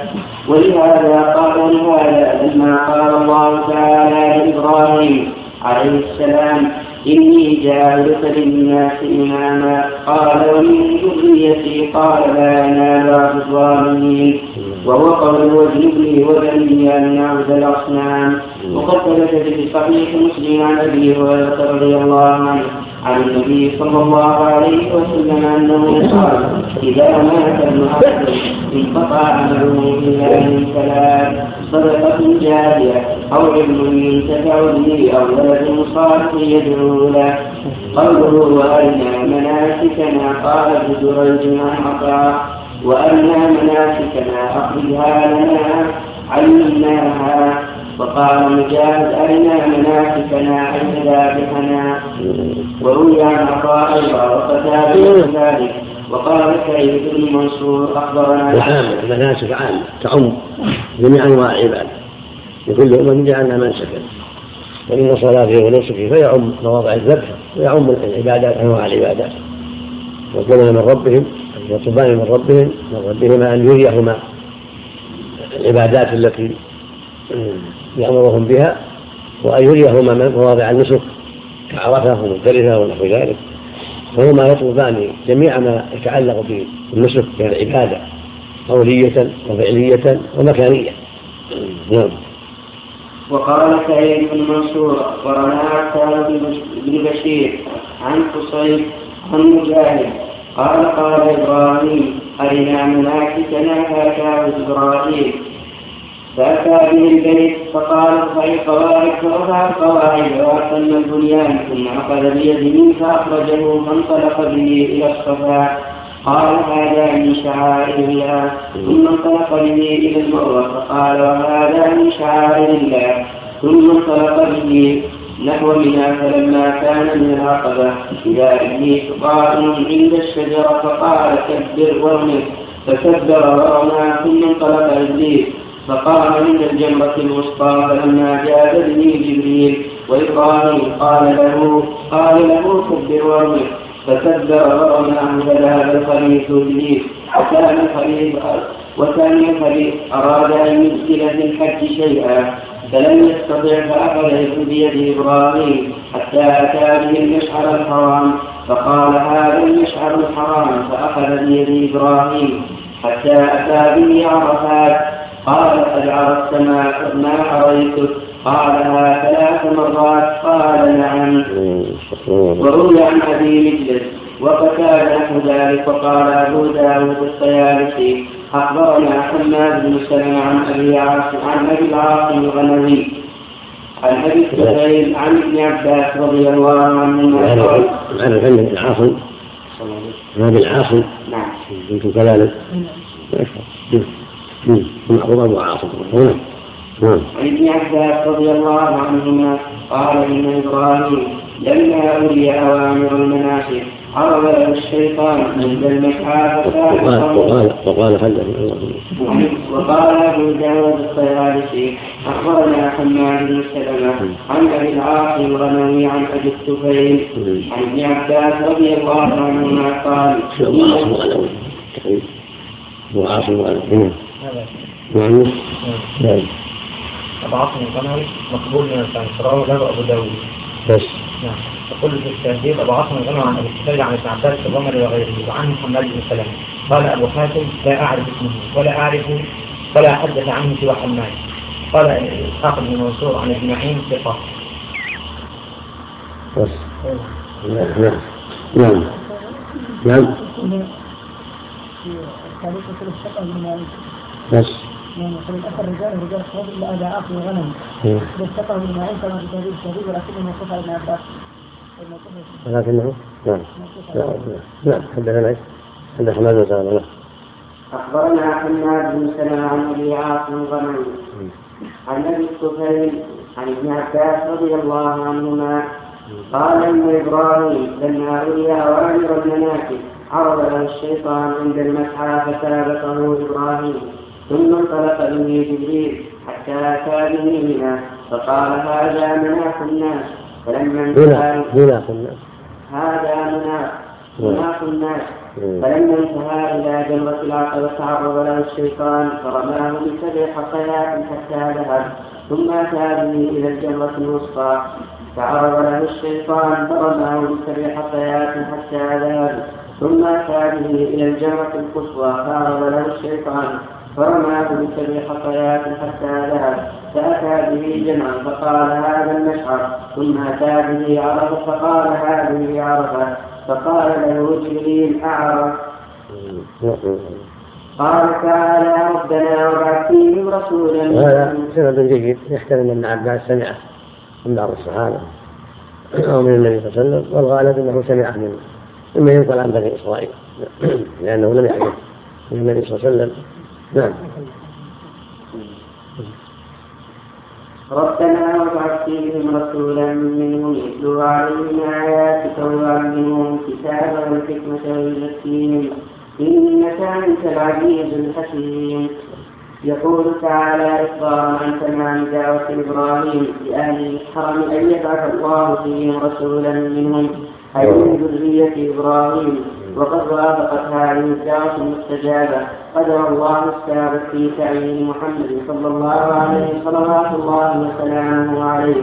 ولهذا قال هذا لما قال الله تعالى لإبراهيم عليه السلام إني جاعلك للناس إماما. قال ومن ذريتي قال لا ينال الظالمين وهو قول واجنبني وبني أن نعبد الأصنام. وقد ثبت في صحيح مسلم عن أبي هريرة رضي الله عنه عن النبي صلى الله عليه وسلم أنه قال إذا مات ابن عبد انقطع عمله إلا من ثلاث صدقة جارية أو علم ينتفع به أو ولد صالح يدعو له قوله وارنا مناسكنا? قال ابن جريج عن عطاء وارنا مناسكنا اخرجها لنا علمناها. وقال مجاهد أرنا مناسكنا أي ذابحنا؟ وروي عن عطاء وقتادة ذلك وقال سعيد بن منصور أخبرنا. وعام المناسك عام تعم جميع أنواع العباد لكل أمة جعلنا منسكا؟ وإن صلاته ونسكه فيعم مواضع الذبح ويعم العبادات أنواع العبادات. وكما من ربهم يطلبان من ربهم من ربهما أن يريهما العبادات التي يأمرهم بها وأن يريهما مواضع النسك كعرفة ومزدلفة ونحو ذلك. فهما يطلبان جميع ما يتعلق بالنسك من العبادة قولية وفعلية ومكانية. نعم. وقال سعيد بن منصور أخبرنا عتاب بن بشير عن قصيد عن مجاهد قال قال إبراهيم أرنا مناسكنا فأتاه إبراهيم فأتى به البيت فقال ارفع القواعد فرفع القواعد وأتم البنيان ثم أخذ بيده فأخرجه فانطلق به إلى الصفا. قال هذا من شعائر الله. ثم انطلق به إلى المروة فقال وهذا من شعائر الله. ثم انطلق به نحو منى فلما كان من العقبة إذا إبليس قائم عند الشجرة فقال كبر وارمي. فكبر ورمى ثم انطلق إبليس. فقام عند الجمرة الوسطى فلما جاء به جبريل وإبراهيم قال له قال له كبر وارمي. فكبر ورماه فذهب الخليفة إبليس. وكان الخليل وكان الخليل أراد أن يدخل في الحج شيئا. فلم يستطع فأخذ بيد إبراهيم حتى أتى به المشعر الحرام فقال هذا المشعر الحرام فأخذ بيد إبراهيم حتى أتى به عرفات. قال قد عرفت ما ما حريتك قالها ثلاث مرات. قال نعم. وروي عن أبي مجلس وقتال نحو ذلك. وقال أبو داود الطيالسي اخبرنا حماد بن سلمة عن أبي عاصم عن أبي العاصم الغنوي. عن أبي السعيد عن ابن عباس رضي الله عنهما قال عن العلم بن عاصم. عن العاصم. نعم. كنت كذلك. معروف ابو عاصم. هنا نعم. عن ابن عباس رضي الله عنهما قال إن إبراهيم لما اري أوامر المناسك عرض له الشيطان عند المسعى وقال وقال وقال وقال أبو داود الطيالسي أخبرنا حماد بن سلمة عن أبي العاص الغنوي عن أبي الطفيل عن ابن عباس رضي الله عنهما قال ابو عاصم الغنوي أبو عاصم الغنوي نعم نعم أبو عاصم القمري مقبول من الفن رواه له أبو داود. بس. نعم. يقول في التهذيب عاصم القمري عن أبي السفير عن ابن عباس الغمري وغيره وعن محمد بن سلمة. قال أبو حاتم لا أعرف اسمه ولا أعرف ولا حدث عنه سوى حماد. قال إسحاق بن منصور عن ابن معين ثقة. بس. نعم. نعم. نعم. بس. يعني يقول الآخر رجال رجال الصواب الا ابا عاصم الغنم. واتقوا بالمعين كما في تهذيب الشهيد ولكنه موقوف على ابن عباس ولكنه نعم. نعم. حدثنا حدث حماد بن سلمة أخبرنا حماد بن سلمة عن أبي عاصم الغنمي عن أبي الطفيل عن ابن عباس رضي الله عنهما. قال إن إبراهيم لما اري أوامر المناكب عرض له الشيطان عند المسعى فسابقه إبراهيم. ثم انطلق به جبريل حتى أتى به منى فقال هذا مناخ الناس فلما انتهى مناخ الناس هذا مناخ مناخ الناس فلما انتهى إلى جمرة العقبة تعرض له الشيطان فرماه بسبع حصيات حتى ذهب. ثم أتى به إلى الجمرة الوسطى فعرض له الشيطان فرماه بسبع حصيات حتى ذهب. ثم أتى به إلى الجمرة القصوى فعرض له الشيطان فرماه بسبع حصيات حتى ذهب. فأتى به جمعا فقال هذا المشعر. ثم أتى به عرفة فقال هذه عرفة فقال له جبريل أعرف قال تعالى ربنا وبعث فيهم رسولا. هذا سند جيد يحتمل أن عباس سمعه. من بعض الصحابه أو من النبي صلى الله عليه وسلم والغالب أنه سمعه من مما ينقل عن بني إسرائيل. لأنه لم يحدث من النبي صلى الله عليه وسلم نعم. ربنا وابعث فيهم رسولا منهم يتلو عليهم آياتك ويعلمهم الكتاب والحكمة ويزكيهم إنك أنت العزيز الحكيم. يقول تعالى إخبارا عن تمام دعوة إبراهيم لأهل الحرم أن يبعث الله فيهم رسولا منهم. أي من ذرية إبراهيم. وقد وافقت هذه الدعوة المستجابة. قدر الله السابق في تعيين محمد صلى الله عليه صلوات الله وسلامه عليه.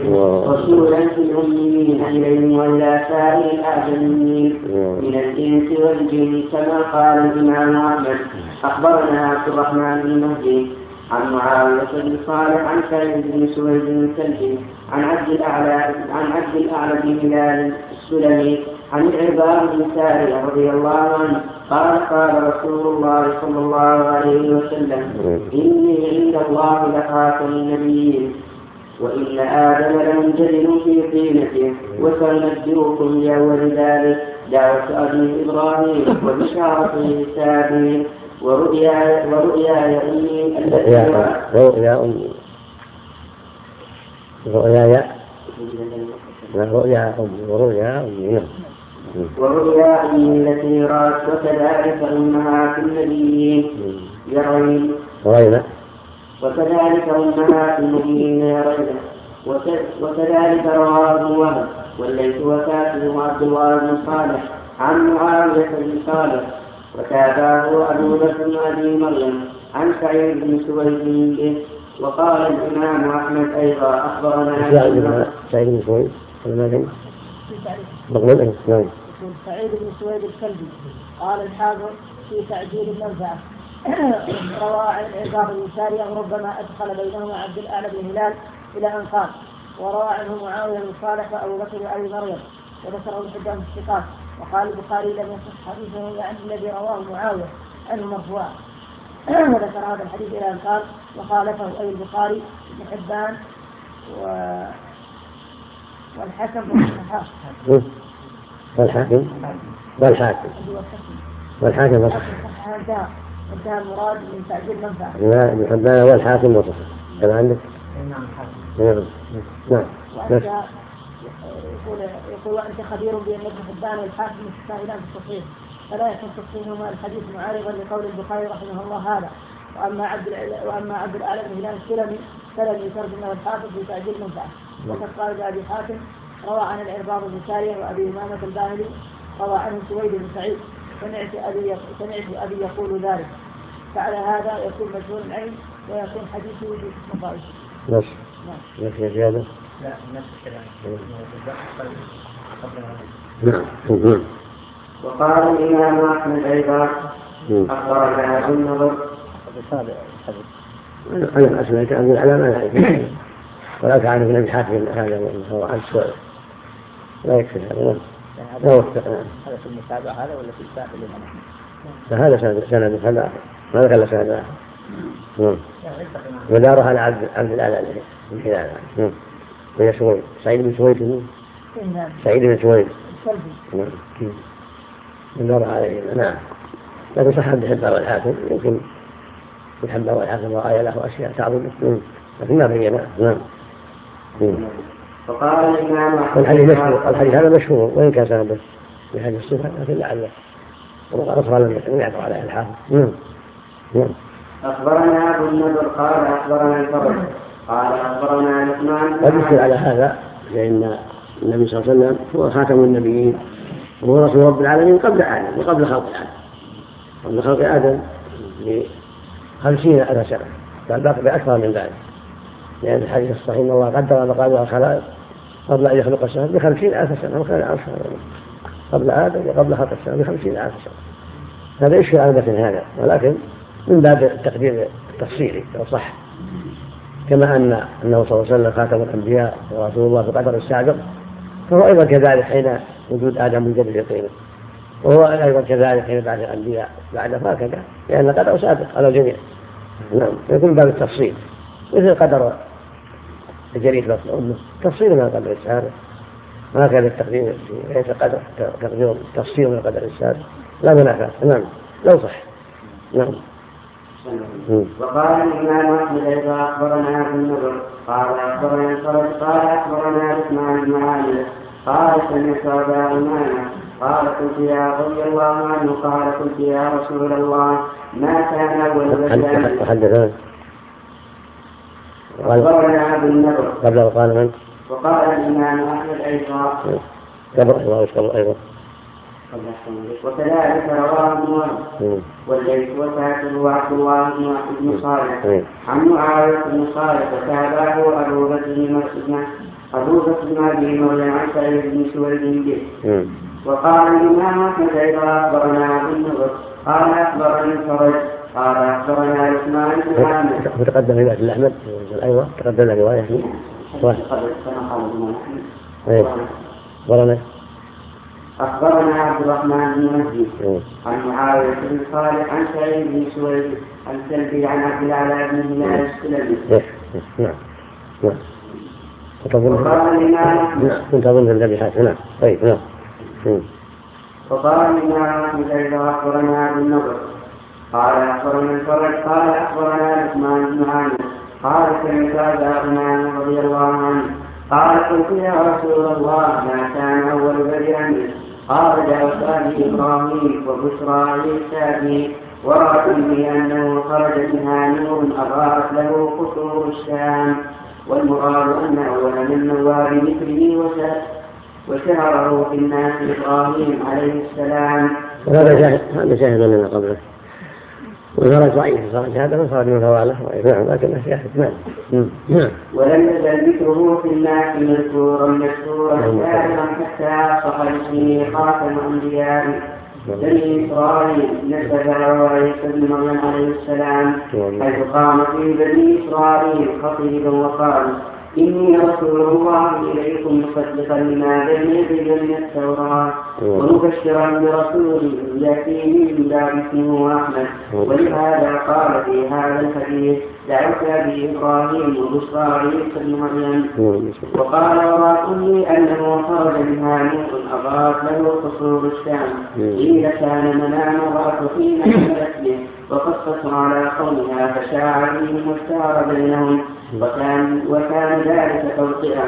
رسولا في الأميين إليهم وإلى سائر الآدميين من الإنس والجن كما قال الإمام أحمد. أخبرنا عبد الرحمن بن مهدي عن معاوية بن صالح عن سعيد بن سويد بن كلب عن عبد الأعلى عن عبد الأعلى بن هلال السلمي عن العباد بن سارية رضي الله عنه قال قال رسول الله صلى الله عليه وسلم إني عند الله لخاتم النبيين وإن آدم لمنجدل في طينته وسننبئكم بأول ذلك دعوة أبي إبراهيم وبشارته السابين ورؤيا ورؤيا أمي التي رؤيا أمي. رؤيا رؤيا أمي ورؤيا أمي نعم. ورؤيا أمي التي رأت وكذلك أمهات النبيين. يرين. رأينا. وكذلك أمهات المؤمنين يرين. وكذلك رواه ابن وهب والليث وكاتب عبد الله بن صالح. عن معاوية بن صالح. وتابعه أبو بكر بن أبي مريم. عن سعيد بن سويد به وقال الإمام أحمد أيضا أخبرنا سعيد بن سويد. مقبول نعم سعيد. بن سويد الكلبي. قال الحافظ في تعجيل المنفعة روى عن عقاب بن وربما أدخل بينهما عبد الأعلى بن هلال إلى أن قال وروى عنه معاوية بن صالح وأبو بكر بن أبي مريم وذكره الحجاج في الثقات. وقال البخاري لم يصح حديثه يعني الذي رواه معاوية عنه مرفوعا وذكر هذا الحديث إلى أن قال وخالفه أي البخاري بن حبان و والحكم والصحاح. والحاكم؟ والحاكم. والحاكم انتهى المراد من تعجيل منفعة. لا ابن حبان والحاكم وصفه كان عندك؟ نعم نعم. نعم. يقول يقول وانت خبير بأن ابن حبان والحاكم متساهلان في التصحيح فلا يكون تصحيحهما الحديث معارضا لقول البخاري رحمه الله هذا وأما عبد وأما عبد الاعلى بن هلال السلمي فلم يترجم له الحافظ في تعجيل منفعه وقد قال لابي حاتم روى عن العرباض بن سارية وأبي إمامة الباهلي روى عنه سويد بن سعيد سمعت أبي سمعت أبي يقول ذلك فعلى هذا يكون مجهول العين ويكون حديثه في مصائب. بس. نعم. في زياده؟ لا نفس الكلام. نعم. وقال الإمام أحمد أيضا أخبرنا أبو النضر أنا أسمعت أبو العلام ما يعرف ولا تعرف النبي حاتم هذا هو عن سؤال لا يكفي هذا لا. وفق هذا في المتابعة هذا ولا في الساحل هذا سند سند هذا ما ذكر سند. آخر نعم ودارها على عبد عبد الأعلى من خلال. نعم وهي سويد. سعيد بن سويد سعيد بن سويد. نعم ودارها عليه نعم. لكن صح عند الحبة والحاكم يمكن الحبة والحاكم رأي له أشياء تعظم لكن ما بين نعم. وقال الإمام والحديث مشهور. الحديث هذا مشهور وإن كان سنده حديث الصفة لكن لعله. وقال لم يعثر عليه الحافظ نعم. نعم. أخبرنا أبو النضر قال أخبرنا الفرج قال أخبرنا لقمان قد يشكل على هذا لأن النبي صلى الله عليه وسلم هو خاتم النبيين. وهو رسول رب العالمين قبل آدم وقبل خلق آدم. قبل خلق آدم بخمسين ألف سنة. بل باقي بأكثر من ذلك؟ لأن الحديث الصحيح أن الله قدر مقادير الخلائق قبل أن يخلق السماء بخمسين ألف سنة وكان ألف قبل آدم وقبل خلق السماء بخمسين ألف سنة. هذا يشكل على مثل هذا؟ ولكن من باب التقدير التفصيلي لو صح كما أن أنه صلى الله عليه وسلم خاتم الأنبياء ورسول الله في القدر السابق فهو أيضا كذلك حين وجود آدم من جبل يقينه وهو أيضا كذلك حين بعد الأنبياء بعده هكذا لأن القدر سابق على الجميع. نعم يكون باب التفصيل. مثل قدر الجريد بطن أمه. تفصيل من القدر السابق كان التقديم في ليس قدر تقدير تفصيل من القدر السابق لا منافاة. نعم لو صح. نعم. وقال الإمام أحمد أيضا أخبرنا النضر قال أخبرنا قال أخبرنا عثمان بن عامر. قال سمعت أبا عمامة قال قلت يا رضي الله عنه قال قلت يا رسول الله؟ ما كان أول بدء أخبرنا أبو النضر قبل وقال من؟ وقال الإمام أحمد أيضا. قبل الله قبل أيضا. وكذلك رواه ابن وهب والليث وسعد وعبد الله بن صالح عن معاوية بن صالح وتابعه أبو بكر بن بكر بن أبي مريم عن سعيد بن سويد به وقال الإمام أحمد أيضا أخبرنا النضر قال أخبرني الفرج. قال أخبرنا عثمان بن عامر. وتقدم رواية الأحمد أيوه تقدم رواية. أخبرنا أخبرنا عبد الرحمن بن مهدي. عن معاوية بن صالح عن سعيد بن سويد عن سلبي عن عبد الأعلى بن هلال السلمي. نعم. نعم. وقال الإمام أحمد كنت أظن الذي نعم. طيب نعم. وقال الإمام أحمد أيضا أخبرنا أبو النضر قال أخبرنا الفرج. قال أخبرنا عثمان بن عامر. قال سمعت أبا رضي الله عنه. قال قلت يا رسول الله ما كان أول بدء قال جاء إبراهيم وبشرى عيسى ورأت به أنه خرج منها نور أضاءت له قصور الشام. والمراد أن أول من نوار مثله وشهره في الناس إبراهيم عليه السلام. هذا شاهد هذا شاهد لنا قبله. والفرج ضعيف الفرج هذا من فرج من فواله. نعم لكن شاهد. نعم. نعم. ولم يزل ذكره في الناس مذكورا مذكورا دائما حتى أصبح اسمه خاتم انبياء بني إسرائيل نسب عيسى بن مريم عليه السلام حيث قام في بني إسرائيل خطيبا وقال إني رسول الله إليكم مصدقا لما بين يدي من التوراة. ومبشرا برسول يأتي من بعد اسمه أحمد ولهذا قال في هذا الحديث دعوت أبي إبراهيم وبشرى عيسى بن مريم. وقال وراكم أنه خرج منها نور أضاءت له قصور الشام. قيل كان منام حين حملت به وقصت على قومها فشاع بهم واختار بينهم. وكان وكان ذلك توطئة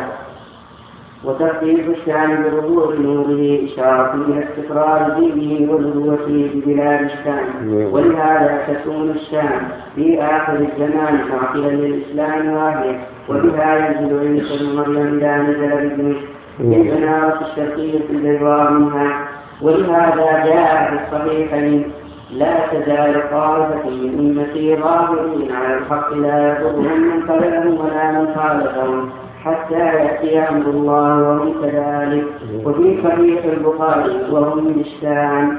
وتخفيف الشام بظهور نوره إشارة إلى استقرار دينه ونبوته ببلاد الشام. ولهذا تكون الشام في آخر الزمان معقلا للإسلام واهية وبها ينزل عيسى بن مريم إذا نزل بدمشق للبنارة الشرقية البيضاء منها. ولهذا جاء في الصحيحين لا تزال طائفة من أمتي ظاهرين على الحق لا يضرهم من قبلهم ولا من خالفهم. حتى يأتي أمر الله وهم كذلك وفي صحيح البخاري وهم من الشام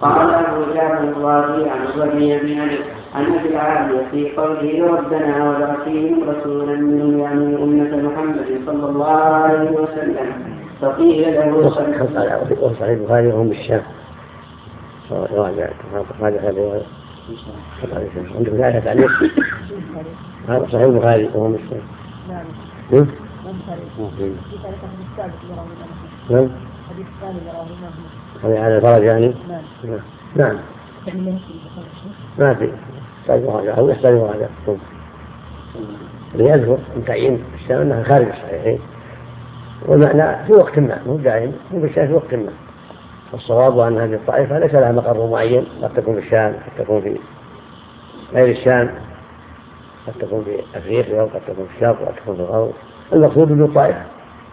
قال أبو جعفر الرازي عن الربيع بن عن أبي العالية في قوله ربنا وبعث فيهم رسولا منهم يعني أمة محمد صلى الله عليه وسلم فقيل له صحيح البخاري وهم بالشام راجع راجع هذا آية تعليق هذا صحيح البخاري وهو مسلم نعم. نعم حديث الثاني هذا فرج يعني؟ نعم. نعم ما في. يحتاج مراجعة أو يحتاج مراجعة اللي يذكر من تعيين الشام أنها خارج الصحيحين. والمعنى في وقت ما مو دائم مو بالشام في وقت ما. والصواب أن هذه الطائفة ليس لها مقر معين قد تكون في الشام قد تكون في غير الشام. قد تكون في أفريقيا وقد تكون في الشرق وقد تكون في الغرب المقصود أن الطائفة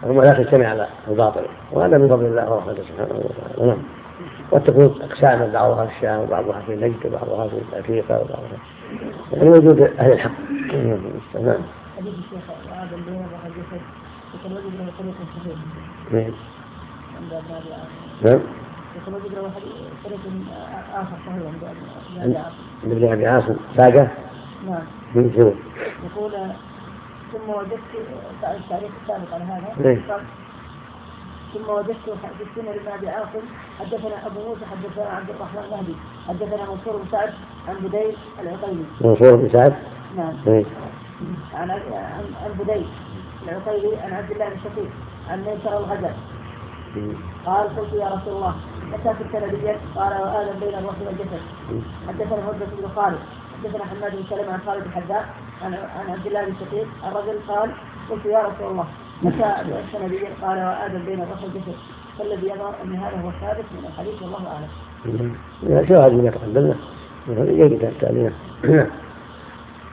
هم لا تجتمع على الباطل. وهذا من فضل الله ورحمته سبحانه وتعالى. نعم. قد تكون أقساما بعضها في الشام وبعضها في نجد وبعضها في أفريقيا وبعضها. يعني وجود أهل الحق. نعم. حديث الشيخ هذا اللي يقول له طريق صحيح نعم. نعم. يقول له طريق آخر صحيح عند ابن أبي عاصم. ساقة؟ نعم. يقول ثم وجدت التاريخ السابق على هذا. ثم وجدت في السنة لابن ابي عاصم حدثنا أبو موسى حدثنا عبد الرحمن المهدي حدثنا منصور بن سعد عن بديل العقيلي. منصور بن سعد؟ نعم. إيه. عن عن بديل العقيلي عن عبد الله بن شقيق عن ميسر الغزل. قال قلت يا رسول الله متى كنت نبيا؟ قال وآدم بين الرسل والجسد. حدثنا هدبة بن خالد حدثنا حماد بن سلمة عن خالد الحذاء عن عن عبد الله بن شقيق الرجل قال قلت يا رسول الله متى بعثت نبيا؟ قال وآدم بين الرسل والجسد فالذي يظهر أن هذا هو الثابت من الحديث والله أعلم. شاهد ما تقدمنا يجب التالينا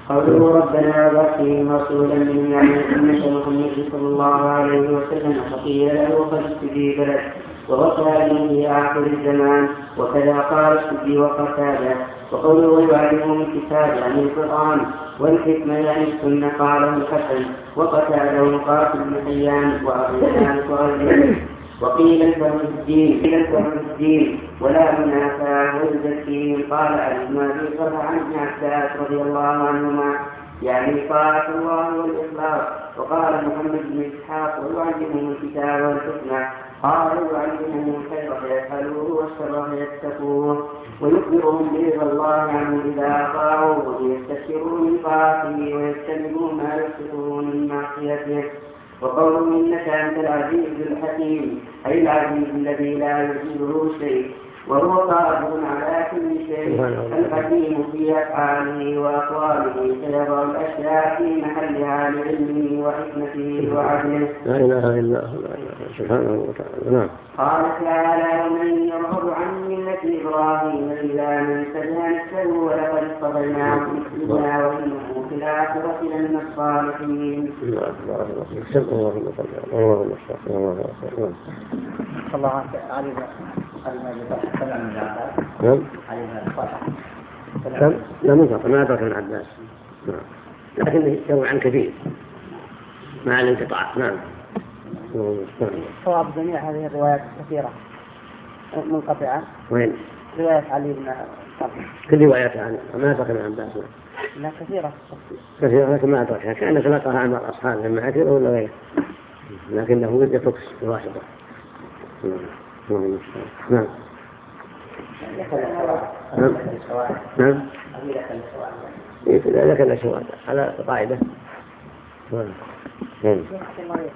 قوله ربنا وبعثهم رسولا من يعني أمة محمد صلى الله عليه وسلم فقيل له قد استجيب لك ووصى به في آخر الزمان وكذا قال السدي وقتادة وقوله يعلمهم الكتاب يعني القرآن والحكمة يعني السنة قاله الحسن وقتاده مقاتل بن حيان وأبو حيان وقيل الفهم الدين قيل الفهم الدين ولا منافاة ويزكيهم قال ابي طلحه عن ابن عباس رضي الله عنهما يعني طاعة الله والإخلاص. وقال محمد بن إسحاق ويعلمهم الكتاب والحكمة قال يعلمهم الخير فيفعلوه والشر فيتقوه ويخبرهم برضا الله عنه إذا أطاعوه من طاعته ويجتنبوا ما يفسدون من معصيته. وقوله إنك أنت العزيز الحكيم أي العزيز الذي لا يزيده شيء. وهو قادر على كل شيء الحكيم في أفعاله وأقواله فيضع الأشياء في محلها لعلمه وحكمته وعدله. لا إله إلا الله سبحانه وتعالى نعم. قال تعالى ومن يرغب عن ملة إبراهيم إلا من سلم نفسه ولقد اصطفيناه في الدنيا وإنه في الآخرة لمن الصالحين. اللهم صل اللهم صل اللهم صل. الله عليه نعم نعم لا منقطع ما أدرك ابن عباس نعم لكنه يروي عن كثير مع الانقطاع نعم صواب جميع هذه الروايات كثيرة منقطعة وين؟ رواية علي بن كل رواياتها عن ما أدرك ابن عباس لا كثيرة كثيرة لكن ما أدركها كأنك تلقاها عن الأصحاب إما عثيرة ولا غيره لكنه يترك الواحدة نعم نعم نعم نعم على قاعدة نعم نعم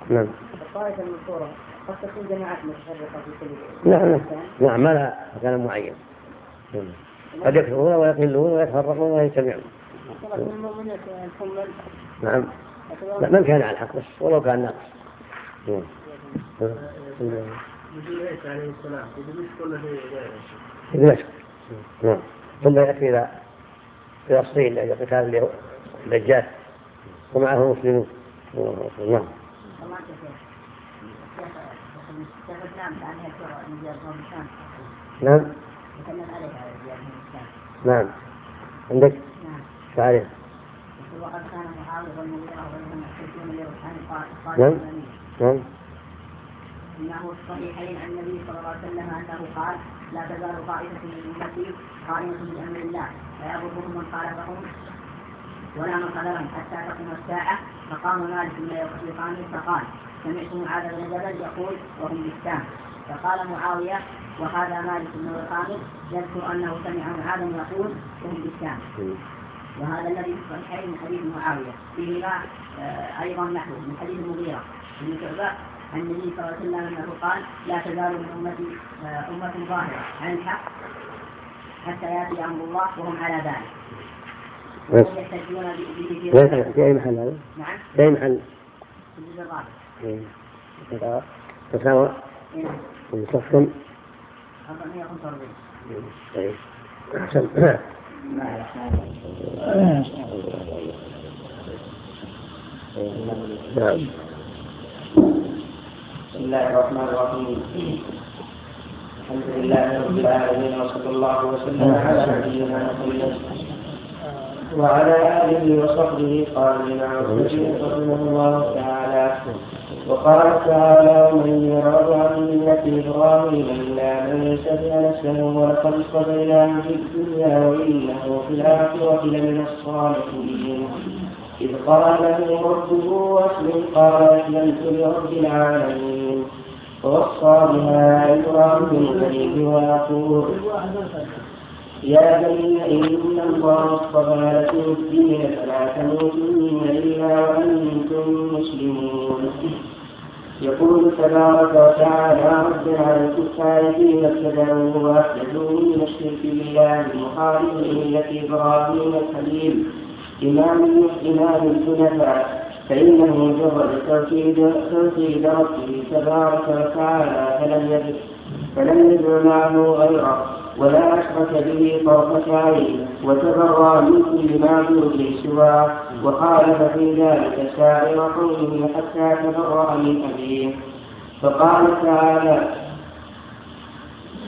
نعم نعم نعم نعم ما لها مكان معين قد يكثرون ويقلون ويتفرقون ويجتمعون نعم من كان على الحق بس ولو كان ناقص عليه السلام في دمشق ولا في دمشق نعم ثم يأتي إلى فلسطين لأجل قتال الدجال ومعه مسلمون نعم نعم نعم عندك يحتجون نعم نعم انه الصحيحين عن النبي صلى الله عليه وسلم أنه قال لا تزال طائفه من أمتي قائمة بامر الله فيضرهم من خالفهم ولا من خذلهم حتى تقوم الساعة. فقام مالك من يقام فقال سمعت معاذ بن جبل يقول وهم بالشام فقال معاوية وهذا مالك بن الخامس يذكر أنه سمع معاذا يقول وهم بالشام وهذا الذي في الصحيحين من حديث معاوية. فيهما آه، أيضا نحو من حديث المغيره بن شعبه عن النبي صلى الله عليه وسلم أنه قال لا تزال من أمتي آه، أمة ظاهرة عن الحق حتى يأتي أمر الله وهم على ذلك. بس. وهم يحتجون به في أي محل هذا؟ نعم في أي محل؟ في الجزء الرابع. إيه. تساوى إيه، صفكم 445 طيب أحسن نعم بسم الله الرحمن الرحيم. الحمد لله رب العالمين وصلى الله وسلم على نبينا محمد. وعلى آله وصحبه قال الامام رحمه الله تعالى. وقال تعالى ومن يرغب عن ملة إبراهيم إلا من سفه نفسه ولقد اصطفيناه في الدنيا وإنه في الآخرة لمن الصالحين. إذ قال له ربه أسلم. قال أسلمت لرب العالمين. ووصى بها إبراهيم بنيه ويعقوب. يا بني إن الله اصطفى لكم الدين فلا تموتن إلا وأنتم مسلمون. يقول تبارك وتعالى على الكفار الذين ابتدعوه واحدثوا من الشرك بالله المخالف ملة إبراهيم الحليم. إمام إمام الحنفاء فإنه جرد توحيد توحيد ربه تبارك وتعالى فلم يجد فلم يدع معه غيره ولا أشرك به طرفة عين وتبرأ من كل معبود سواه. وخالف في ذلك سائر قومه حتى تبرأ من أبيه. فقال تعالى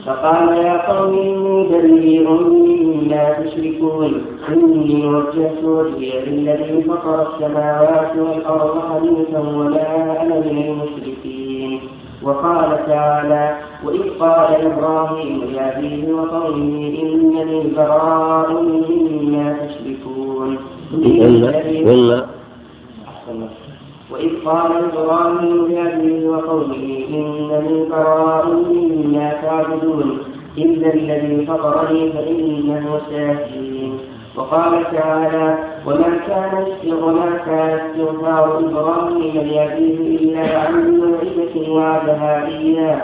فقال يا قوم إني بريء مما تشركون إني وجهت وجهي للذي فطر السماوات والأرض حنيفا وما أنا من المشركين. وقال تعالى وإذ قال إبراهيم لأبيه وقومه إنني براء مما تشركون. قلنا وإذ قال إبراهيم لأبيه وقومه إنني براء مما تعبدون إلا الذي فطرني فإنه سيهدين. وقال تعالى وما كان وما كان استغفار إبراهيم لأبيه إلا عن موعدة وعدها إياه.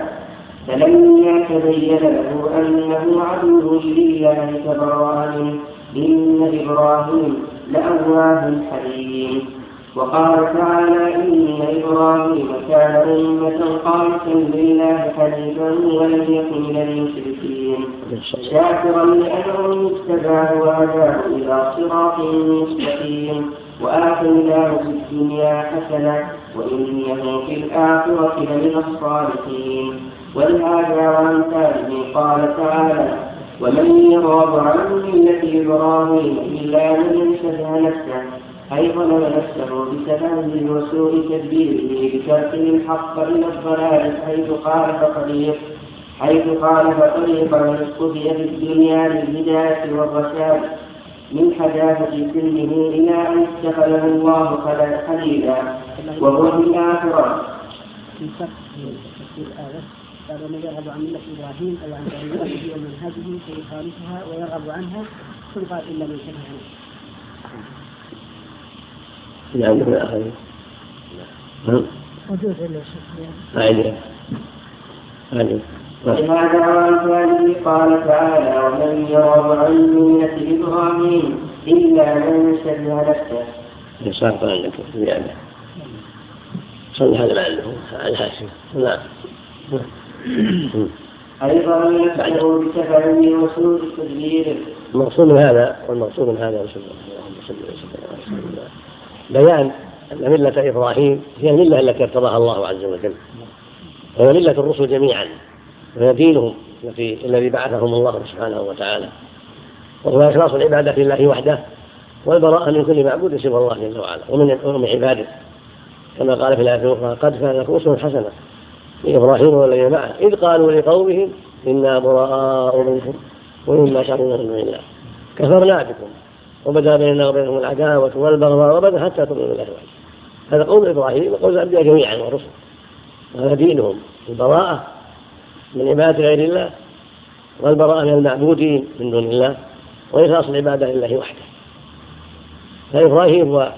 فلما تبين له أنه عدو لله تبرأ منه إن إبراهيم لأواه حليم وقال تعالى إن إبراهيم كان أمة قانتا لله حنيفا ولم يكن من المشركين. شاكرا لأنه اجتباه وهداه إلى صراط مستقيم. وآتيناه في الدنيا حسنة وإنه في الآخرة لمن الصالحين. ولهذا وأمثاله قال تعالى ومن يرغب عن ملة إبراهيم إلا من شبه نفسه أي ظلم نفسه بسببه وسوء تدبيره بتركه الحق إلى الضلال حيث خالف طريق حيث خالف طريقا اقتدي في الدنيا للهداية والرشاد. من حداثة سنه إلى أن اتخذه الله خليلا وهو في الآخرة. قال ومن يرغب عن ملة إبراهيم أي عن طريقته ومنهجه فيخالفها ويرغب عنها ثم قال إلا من شبه نفسه نعم من آخرين نعم وجوز إلا شيخ أعيد ولهذا وأمثاله قال تعالى ومن يرغب عن ملة إبراهيم إلا من شبه نفسه. يساق عندك زيادة صلى هذا لعله على الهاشم نعم أيضا نفسه بسببه وسوء تدبيره المقصود من هذا والمقصود من هذا رسول الله اللهم صل وسلم. بيان أن ملة إبراهيم هي الملة التي ارتضاها الله عز وجل. وهي ملة الرسل جميعا. وهي دينهم الذي بعثهم الله سبحانه وتعالى. وهو إخلاص العبادة لله وحده والبراءة من كل معبود سوى الله جل وعلا ومن ومن عباده. كما قال في الآية الأخرى قد كان لكم أسوة حسنة لإبراهيم والذين معه. إذ قالوا لقومهم إنا براء منكم ومما تعبدون من الله. كفرنا بكم. وبدا بيننا وبينهم العداوة والبغضاء وبدا حتى تؤمنوا بالله. هذا قول إبراهيم وقول الأنبياء جميعا والرسل وهذا دينهم. البراءة من عبادة غير الله والبراءة من المعبودين من دون الله وإخلاص العبادة لله وحده. فإبراهيم هو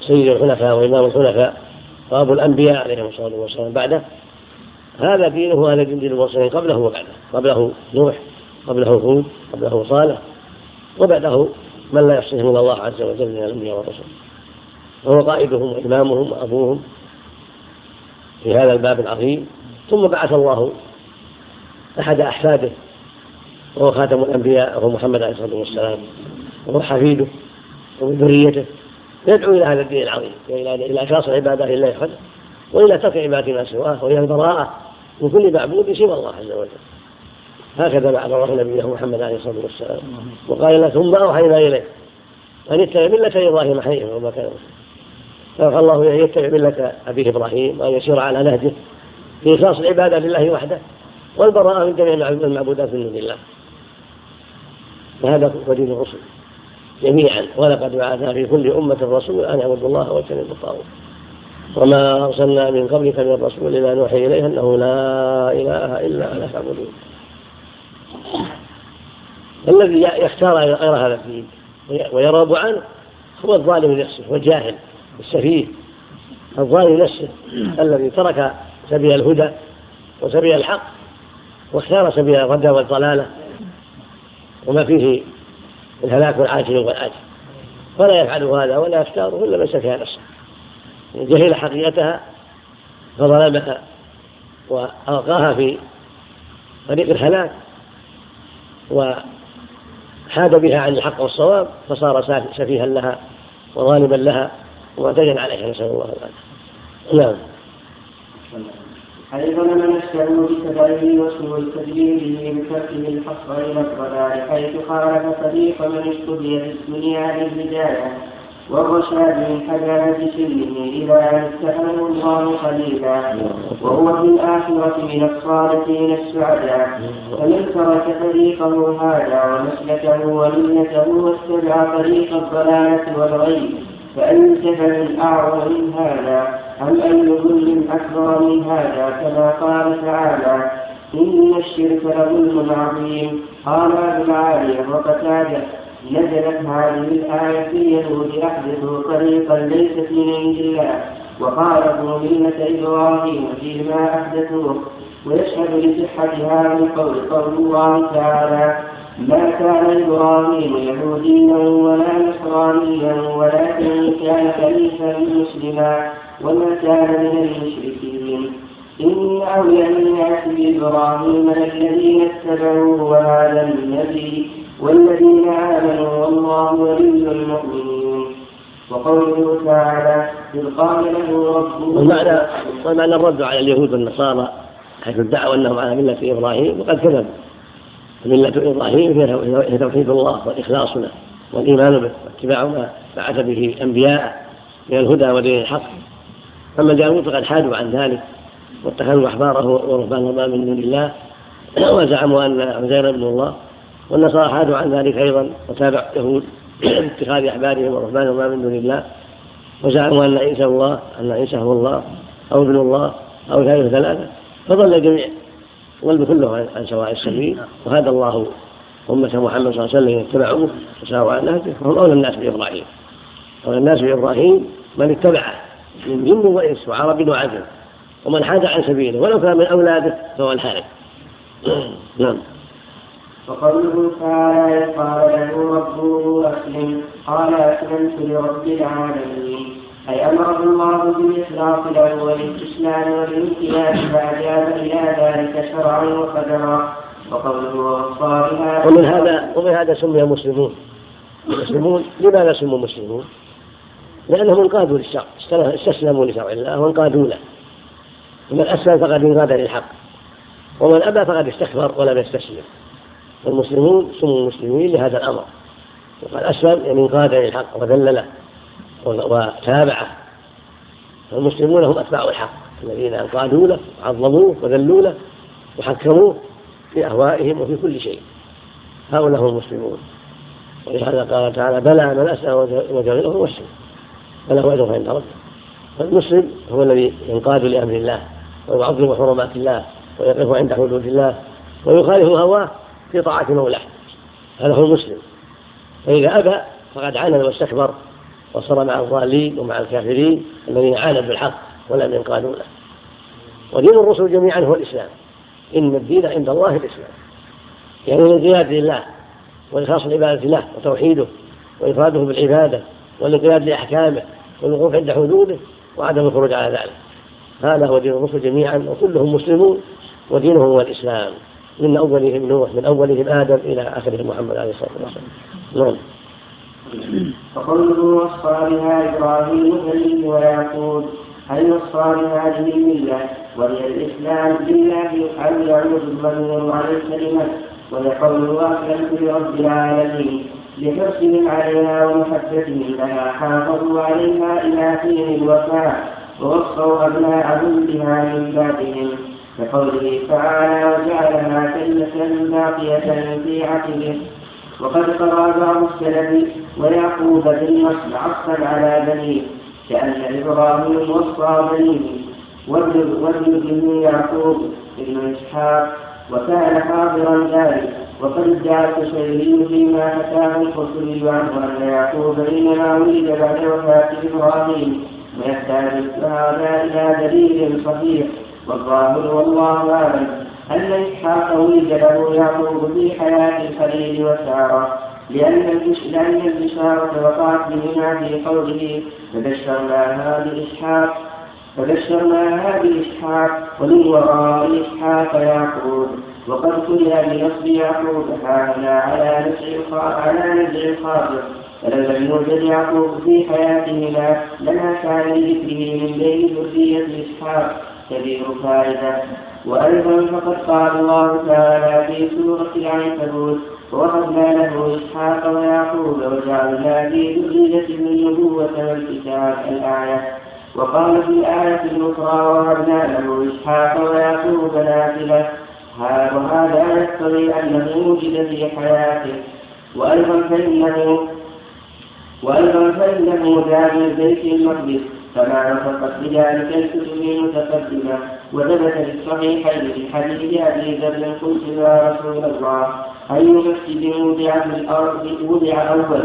سيد الحنفاء وإمام الحنفاء وأبو الأنبياء عليهم الصلاة والسلام بعده. هذا دينه وهذا دين المرسلين قبله وبعده. قبله نوح قبله هود قبله صالح وبعده من لا يحصيهم الا الله عز وجل من الانبياء والرسل وهو قائدهم وإمامهم وأبوهم في هذا الباب العظيم. ثم بعث الله أحد أحفاده وهو خاتم الأنبياء وهو محمد عليه الصلاة والسلام وهو حفيده ومن ذريته. يدعو إلى هذا الدين العظيم وإلى إلى إخلاص العباده لله وحده وإلى ترك عباده ما سواه وإلى البراءة من كل معبود سوى الله عز وجل. هكذا بعد الله نبيه محمد عليه الصلاة والسلام. وقال له ثم أوحينا اليه أن اتبع ملة إبراهيم حنيفا. وما كان. فأوحى الله اليه أن يتبع ملة أبيه إبراهيم وأن يسير على نهجه في إخلاص العبادة لله وحده والبراءة من جميع المعبودات من دون الله. فهذا هو دين الرسل جميعا. ولقد بعثنا في كل أمة رسول أن اعبدوا الله واجتنبوا الطاغوت. وما أرسلنا من قبلك من رسول إلا نوحي إليه أنه لا إله إلا أنا فاعبدون. الذي يختار غير هذا الدين ويرغب عنه هو الظالم لنفسه والجاهل السفيه الظالم نفسه الذي ترك سبيل الهدى وسبيل الحق واختار سبيل الردى والضلالة وما فيه الهلاك العاجل والآجل. فلا يفعل هذا ولا يختاره إلا من سفه نفسه. جهل حقيقتها فظلمها وألقاها في طريق الهلاك وحاد بها عن الحق والصواب فصار سفيها لها وظالما لها ومعتدا عليها نسأل الله العافية. نعم. حيث من نفسه بتبعه وسوء به بتركه الحصر إلى الضلال حيث خالف طريق من في الدنيا بالهدايه والرشاد من حجامة سنه إلى أن اتخذه الله خليلا وهو في الآخرة من الصالحين السعداء. فمن ترك طريقه هذا ومسلكه وملته واتبع طريق الضلالة والغي فأي جبل أعظم من هذا أم أي ظلم أكبر من هذا كما قال تعالى إن الشرك لظلم عظيم. قال أبو العالية وقتادة نزلت هذه الآية في اليهود أحدثوا طريقا ليست من عند الله. وخالفوا ملة إبراهيم فيما أحدثوه ويشهد لصحة هذا القول قول الله تعالى ما كان إبراهيم يهوديا ولا نصرانيا ولكن كان خليفا مسلما وما كان من المشركين. إن أولى الناس بإبراهيم الذين اتبعوه وهذا النبي والذين آمنوا والله ولي المؤمنين. وقوله تعالى إذ قال له ربه والمعنى الرد على اليهود والنصارى حيث ادعوا أنهم على ملة إبراهيم وقد كذبوا ملة إبراهيم هي توحيد الله والإخلاص له والإيمان به واتباع ما بعث به أنبياء من الهدى ودين الحق. أما داود فقد حادوا عن ذلك واتخذوا أحباره ورهبانهما من دون الله. [clears throat] وزعموا أن عزير ابن الله والنصارى حادوا عن ذلك أيضا وتابع يهود [clears throat] اتخاذ أحبارهم ورهبانهما من دون الله وزعموا أن عيسى الله أن عيسى هو الله أو ابن الله أو ثالث ثلاثة فضل الجميع ضل كلهم عن سواء السبيل. وهدى الله أمة محمد صلى الله عليه وسلم اتبعوه وساروا على نهجه فهم أولى الناس بإبراهيم. أولى الناس بإبراهيم من اتبعه من جن وإنس وعرب وعجم ومن حاد عن سبيله ولو كان من أولاده فهو الحارث. [clears throat] نعم. وقوله تعالى قال له ربه أسلم قال أسلمت لرب العالمين. أي أمره الله بالإخلاص له والاستسلام والامتنان فأجاب إلى ذلك شرعا وقدرا. وقوله وأصابها ومن هذا ومن هذا سمي مسلمون. المسلمون لماذا سموا مسلمون؟ لأنهم انقادوا للشرع استسلموا لشرع الله وانقادوا له. ومن أسلم فقد انقاد للحق. ومن أبى فقد استكبر ولم يستسلم. والمسلمون سموا مسلمين لهذا الأمر. وقد أسلم يعني انقاد للحق وذلله وتابعه. فالمسلمون هم أتباع الحق الذين انقادوا له وعظموه وذلوا له وحكموه في أهوائهم وفي كل شيء. هؤلاء هم المسلمون. ولهذا قال تعالى بلى من أسلم وجعله هو مسلم فله أجر عند ربه. فالمسلم هو الذي ينقاد لأمر الله ويعظم حرمات الله ويقف عند حدود الله ويخالف هواه في طاعة مولاه. هذا هو المسلم. فإذا أبى فقد عانى واستكبر وصار مع الضالين ومع الكافرين الذين عاندوا بالحق ولم ينقادوا له. ودين الرسل جميعا هو الإسلام. إن الدين عند الله الإسلام. يعني الانقياد لله وإخلاص العبادة له وتوحيده وإفراده بالعبادة والانقياد لأحكامه والوقوف عند حدوده وعدم الخروج على ذلك. هذا هو دين الرسل جميعا وكلهم مسلمون ودينهم هو الإسلام. من أولهم نوح من أولهم آدم إلى آخرهم محمد عليه الصلاة والسلام. نعم. فقوله وصى بها إبراهيم الخليل ويعقوب هل وصى بهذه الملة؟ وهي الإسلام بالله أن يعود الضمير على الكلمة. ويقول أسلمت لرب العالمين لحرصهم عليها ومحبتهم لها حافظوا عليها إلى حين الوفاة ووصوا أبناءهم بها من بعدهم. كقوله تعالى وجعلها كلمة باقية في عقبه وقد قرأ بعض السلف ويعقوب بالنصر عصا على بنيه كأن إبراهيم وصى بنيه. وابن ابنه يعقوب ابن إسحاق وكان حاضرا ذلك. وقد جاء التشيري فيما حكاه القرطبي عنه أن يعقوب إنما ولد بعد وفاة إبراهيم. ويحتاج هذا إلى دليل صحيح. والظاهر والله أعلم أن إسحاق ولد له يعقوب في حياة الخليل وسارة لأن لأن البشارة وقعت بهما في قوله فبشرناها بإسحاق فبشرناها بإسحاق ومن وراء إسحاق يعقوب وقد قرئ بنصب يعقوب هذا على نزع على نزع الخاطر فلو لم يوجد يعقوب في حياتهما لما كان لذكره من بين ذرية إسحاق. كبير فائدة وأيضا فقد قال الله تعالى في سورة العنكبوت ووهبنا له إسحاق ويعقوب وجعلنا في ذرية النبوة والكتاب الآية. وقال في الآية الأخرى وهبنا له إسحاق ويعقوب نافلة. وهذا يقتضي أنه وجد في حياته. وأيضا فإنه وأيضا فإنه جاء من بيت المقدس. كما نطقت بذلك الكتب المتقدمة. وثبت في الصحيحين في حديث أبي ذر قلت يا رسول الله أي مسجد وضع في الأرض؟ وضع أول.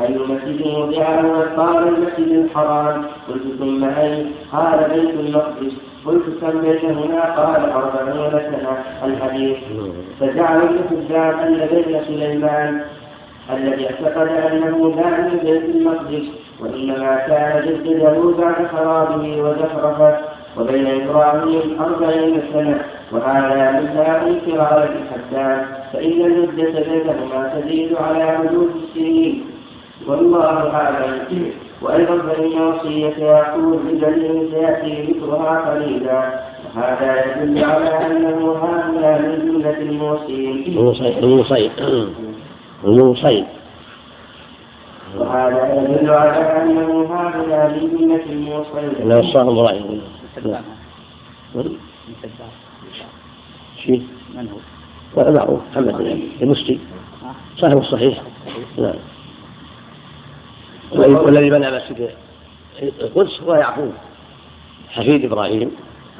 أي مسجد وضع أول؟ قال المسجد الحرام. قلت ثم أي قال بيت المقدس. قلت كم بيت هنا؟ قال أربعون سنة. الحديث. فجعل الحجاج أن بين سليمان الذي اعتقد أنه كان من بيت المقدس. وإنما كان جدده بعد خرابه وزخرفه وبين إبراهيم أربعين سنة وهذا من على الحداد فإن المدة بينهما تزيد على حدود السنين. والله أعلم. وأيضا فإن وصية يعقوب ببنيه سيأتي ذكرها قليلا. وهذا يدل على أنه هذا من جملة الموصين الموصين الموصين وهذا يدل على أنه هذا من جملة الموصين لا وصاهم رأي شيء من هو؟ معروف محمد. المسلم صاحب الصحيح. نعم والذي بنى مسجد القدس هو يعقوب. حفيد إبراهيم.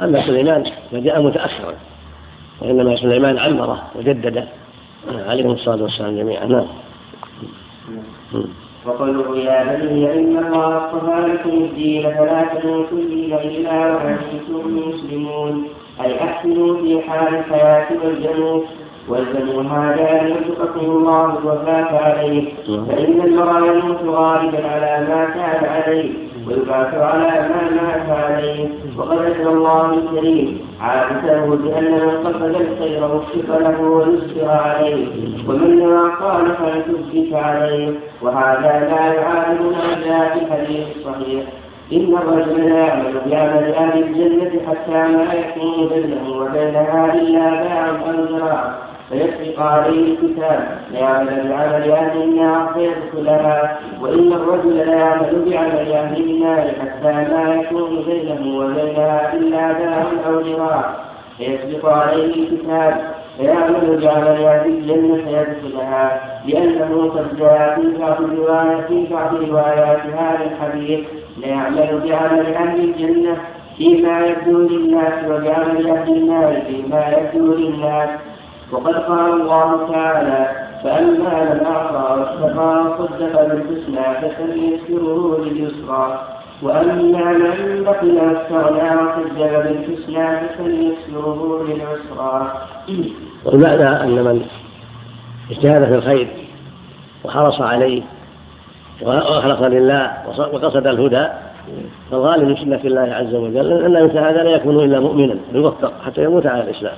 أما سليمان فجاء متأخرا. وإنما سليمان عمره وجدد عليهم الصلاة والسلام جميعا. نعم. وقوله يا بني إن الله اصطفى لكم الدين فلا تموتن إلا وأنتم مسلمون. أي أحسنوا في حال الحياة والجنوب والزموا هذا ان يرزقكم الله الوفاة عليه فإن المرء يموت غالبا على ما كان عليه ويبعث على ما مات عليه. وقد أجرى الله الكريم. عادته بأن من قصد الخير وفق له ويسر عليه. ومن نوى خالفا كذب عليه. وهذا لا يعارضنا جاء في الحديث الصحيح إن الرجل لا يعمل بعمل أهل الجنة حتى ما يكون بينه وبينها إلا باع أو ذراع فيسبق عليه الكتاب ليعمل بعمل أهل النار فيدخلها وإن الرجل لا يعمل بعمل أهل النار حتى ما يكون بينه وبينها إلا باع أو ذراع فيسبق عليه الكتاب فيعمل بعمل أهل الجنة فيدخلها لأنه قد جاء في بعض الروايات في بعض روايات هذا الحديث ليعمل بعمل أهل الجنة فيما يبدو للناس وبعمل أهل النار فيما يبدو للناس. وقد قال الله تعالى فأما من أعطى واتقى وصدق بالحسنى فسنيسره لليسرى وأما من بخل واستغنى وكذب بالحسنى فسنيسره للعسرى. والمعنى أن من اجتهد في الخير وحرص عليه واخلص لله وقصد الهدى فالغالب من سنة الله عز وجل أن مثل هذا لا يكون إلا مؤمنا يوفق حتى يموت على الإسلام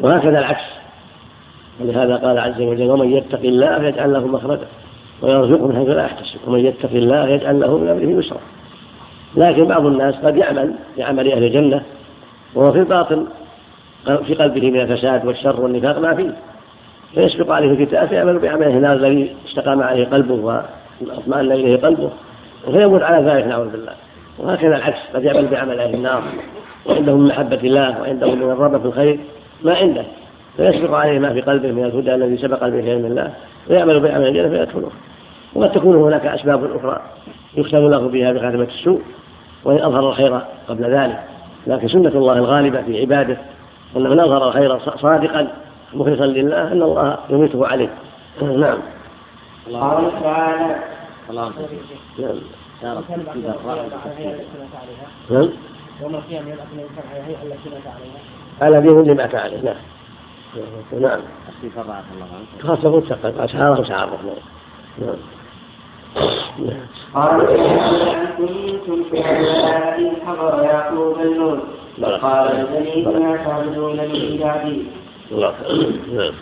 وهكذا العكس. ولهذا قال عز وجل ومن يتق الله يجعل له مخرجا ويرزقه من حيث لا يحتسب. ومن يتق الله يجعل له من أمره يسرا. لكن بعض الناس قد يعمل بعمل أهل الجنة وهو في الباطن في قلبه من الفساد والشر والنفاق ما فيه. فيسبق عليه الكتاب فيعمل بعمل النار الذي استقام عليه قلبه واطمأن إليه قلبه وفيموت على ذلك نعوذ بالله. وهكذا العكس قد يعمل بعمل أهل النار وعنده من محبة الله وعنده من الرغبه في الخير ما عنده فيسبق عليه ما في قلبه من الهدى الذي سبق به علم الله ويعمل بعمل الجنة فيدخله وقد تكون هناك أسباب أخرى يختم له بها بخاتمة السوء وإن أظهر الخير قبل ذلك لكن سنة الله الغالبة في عباده أنه من أظهر الخير صادقا مخلصا لله أن الله يميته عليه نعم قال تعالى نعم نعم وما فيها من الأكل الهيئة التي مات على دين اللي مات عليه نعم. نعم خاصة متقن أشعاره تعرف نعم نعم. قال إن كنتم شهداء حضر يعقوب الموت. قال لبنيه ما تعبدون من بعدي الله نعم.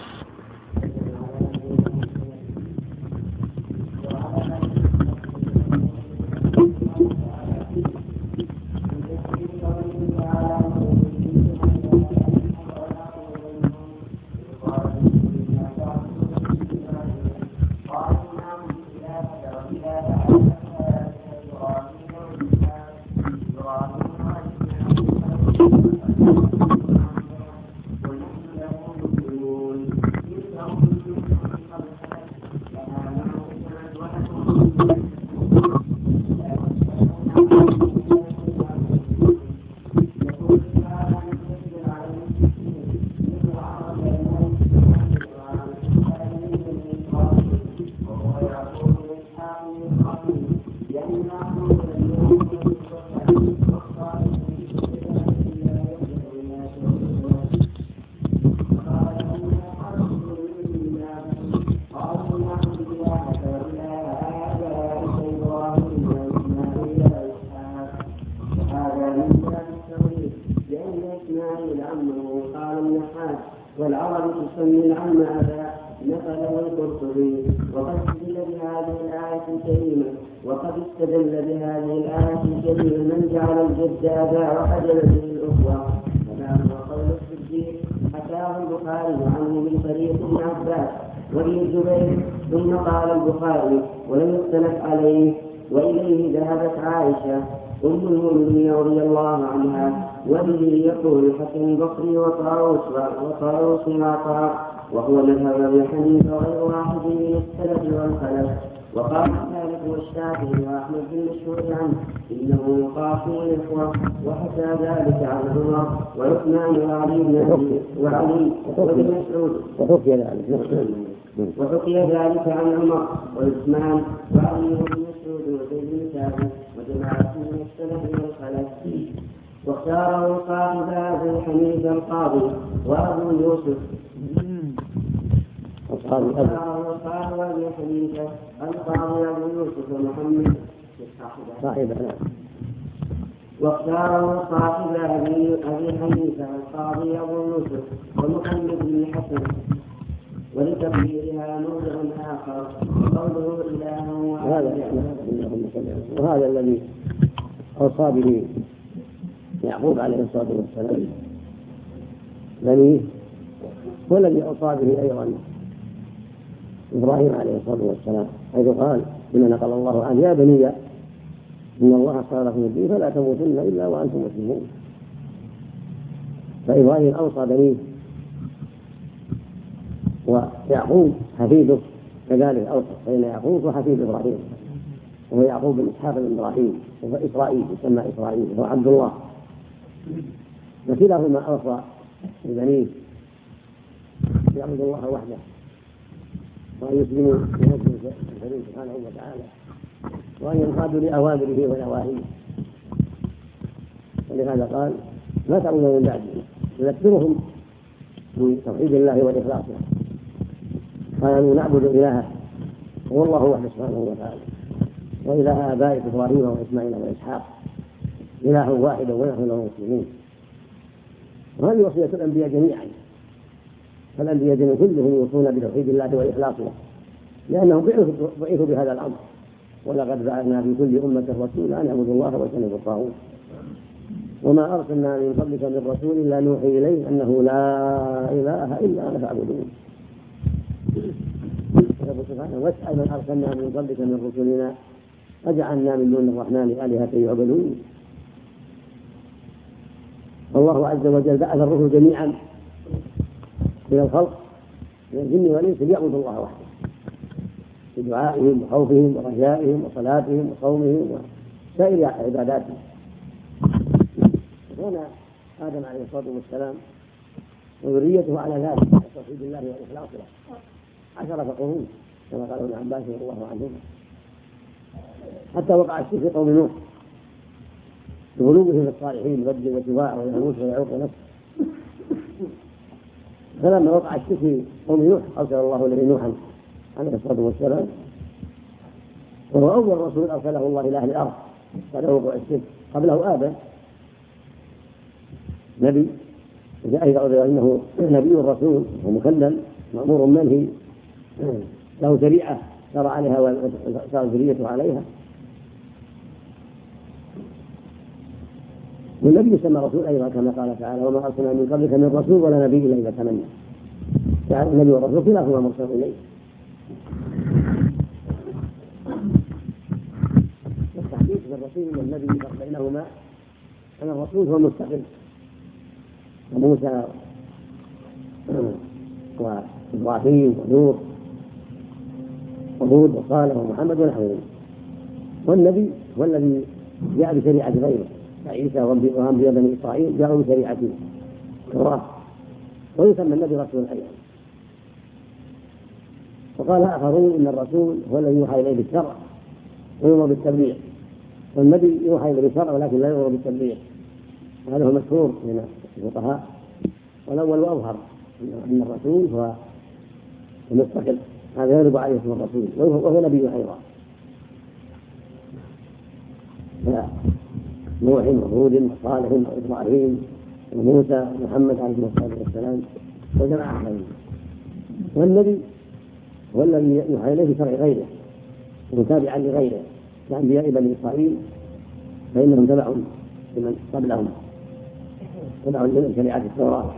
العم أبا نقله القرطبي. وقد استدل بهذه الآية الكريمة وقد استدل بهذه الآية الكريمة من جعل الجد أبا وحجب به الأخوة. هذا هو قول الصديق حكاه البخاري عنه من طريق ابن عباس وابن الزبير ثم قال البخاري ولم يختلف عليه وإليه ذهبت عائشة أم المؤمنين رضي الله عنها وبه يقول الحسن البصري وطاووس وطاووس وعطاء وهو مذهب ابي حنيفه غير واحد من السلف والخلف. وقال مالك والشافعي وأحمد بن مشهور عنه إنه يقاسم الإخوة وحكى ذلك عن عمر وعثمان وعلي بن أبي وعلي وابن مسعود. وحكي ذلك. وحكي ذلك عن عمر وعثمان وعلي بن مسعود وزيد بن ثابت وجماعة من السلف والخلف. واختاره صاحب ابي حنيفه القاضي وأبو يوسف أصحاب الأب ابي حنيفه القاضي أبو. يوسف نعم واختاره صاحب ابي أبي حنيفة القاضي أبو يوسف ومحمد بن الحسن ولتقديرها موضع آخر. قوله إله وسلم. وهذا الذي أوصى به يعقوب عليه الصلاة والسلام. بنيه هو الذي أوصى به أيضا. إبراهيم عليه الصلاة والسلام حيث قال لما نقل الله عنه يا بني إن الله اصطفى لكم الدين فلا تموتن إلا وأنتم مسلمون. فإبراهيم أوصى بنيه ويعقوب حفيده كذلك أوصى فإن يعقوب هو حفيد إبراهيم وهو يعقوب بن إسحاق بن إبراهيم وهو إسرائيل يسمى إسرائيل وهو عبد الله. وكلاهما أوصى ببنيه يعبدوا الله وحده. وأن يسلموا الكريم سبحانه وتعالى وأن ينقادوا لأوامره ونواهيه ولهذا قال لا تعبدون من بعده يذكرهم بتوحيد الله والإخلاص. له قالوا نعبد إلهه هو الله وحده سبحانه وتعالى. وإله آبائك إبراهيم وإسماعيل وإسحاق إله واحد ونحن له مسلمون. وهذه وصية الأنبياء جميعا. فالأنبياء كلهم يوصون بتوحيد الله والإخلاص له لأنهم بعثوا بهذا الأمر. ولقد بعثنا في كل أمة رسولا أن اعبدوا الله واجتنبوا الطاغوت. وما أرسلنا من قبلك من رسول إلا نوحي إليه أنه لا إله إلا أنا فاعبدون. يقول سبحانه واسأل من أرسلنا من قبلك من رسلنا أجعلنا من دون الرحمن آلهة يعبدون. الله عز وجل بعث الرسل جميعا إلى الخلق من الجن والإنس ليعبدوا الله وحده. في دعائهم وخوفهم ورجائهم وصلاتهم وصومهم وسائر عباداتهم. كان آدم عليه الصلاة والسلام وذريته على ذلك توحيد الله والإخلاص له. عشرة قرون كما قال ابن عباس رضي الله عنهما. حتى وقع الشرك في قوم نوح بغلوهم في الصالحين بدل وسواع ويغوث ويعوق ونفس فلما وقع الشرك في قوم نوح ارسل الله اليه نوحا عليه الصلاة والسلام. وهو أول رسول أرسله الله إلى أهل الأرض بعد وقوع الشرك قبله آدم. نبي جاء أيضا إنه نبي رسول ومكلم مأمور منهي له شريعه شرع عليها ذريته عليها. والنبي يسمى رسول أيضا كما قال تعالى وما أرسلنا من قبلك من رسول ولا نبي إلا اذا تمنى. يعني النبي والرسول كلاهما مرسل اليه والتحديث بالرسول والنبي بينهما أن الرسول هو المستقل. وموسى وإبراهيم ونوح وهود وصالح ومحمد ونحوهم. والنبي هو الذي جاء بشريعة غيره. عيسى وانبياء بني إسرائيل جاءوا بشريعة التوراة ويسمى النبي رسول أيضا وقال آخرون إن الرسول هو الذي يوحى إليه بالشرع ويؤمر بالتبليغ. والنبي يوحى إليه بالشرع ولكن لا يؤمر بالتبليغ. هذا هو المشهور من الفقهاء. والأول اظهر أن الرسول هو المستقل. هذا يغلب عليه اسم الرسول وهو نبي أيضا. نوح وهود وصالح وإبراهيم وموسى ومحمد عليه الصلاة والسلام وجماعه غيره والنبي هو الذي يوحى إليه بشرع غيره ومتابعا لغيره كانبياء بني إسرائيل فإنهم تبعوا لمن قبلهم. تبعوا لشريعه التوراة.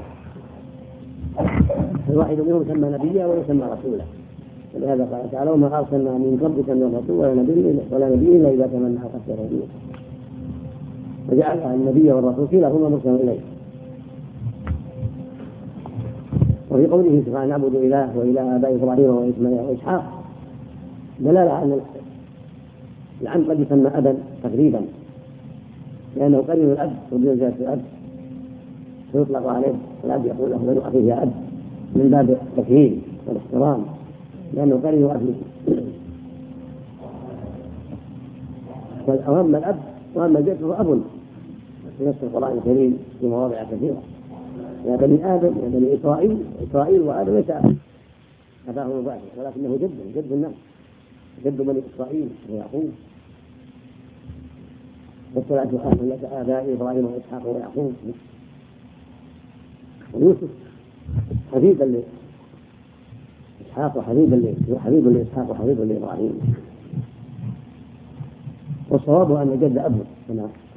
الواحد منهم يسمى نبيا ويسمى رسولا. ولهذا قال تعالى وما أرسلنا من قبلك من رسول ولا نبي ولا نبي إلا إذا تمنى القى الشرعيه وجعل النبي والرسول كلاهما مرسلا اليه وفي قوله سبحانه نعبد إله وإله آباء إبراهيم وإسماعيل وإسحاق. دلالة على العم قد يسمى أبا تقريبا لأنه قريب الأب وبمنزله الأب. فيطلق عليه الأب يقول له بنو أخيه يا أب. من باب التكريم والاحترام لأنه قريب ابيه وأما الأب وأما الجد فهو أب. في نص القرآن الكريم في مواضع كثيرة. يا بني آدم يا بني إسرائيل إسرائيل وآدم ليس أباه مباشر ولكنه جد جد الناس. جد بني إسرائيل ويعقوب. والصلاة خاتم لك آباء إبراهيم وإسحاق ويعقوب. ويوسف حبيبا لإسحاق وحبيبا حبيب لإسحاق وحبيب لإبراهيم والصواب أن جد أبوه.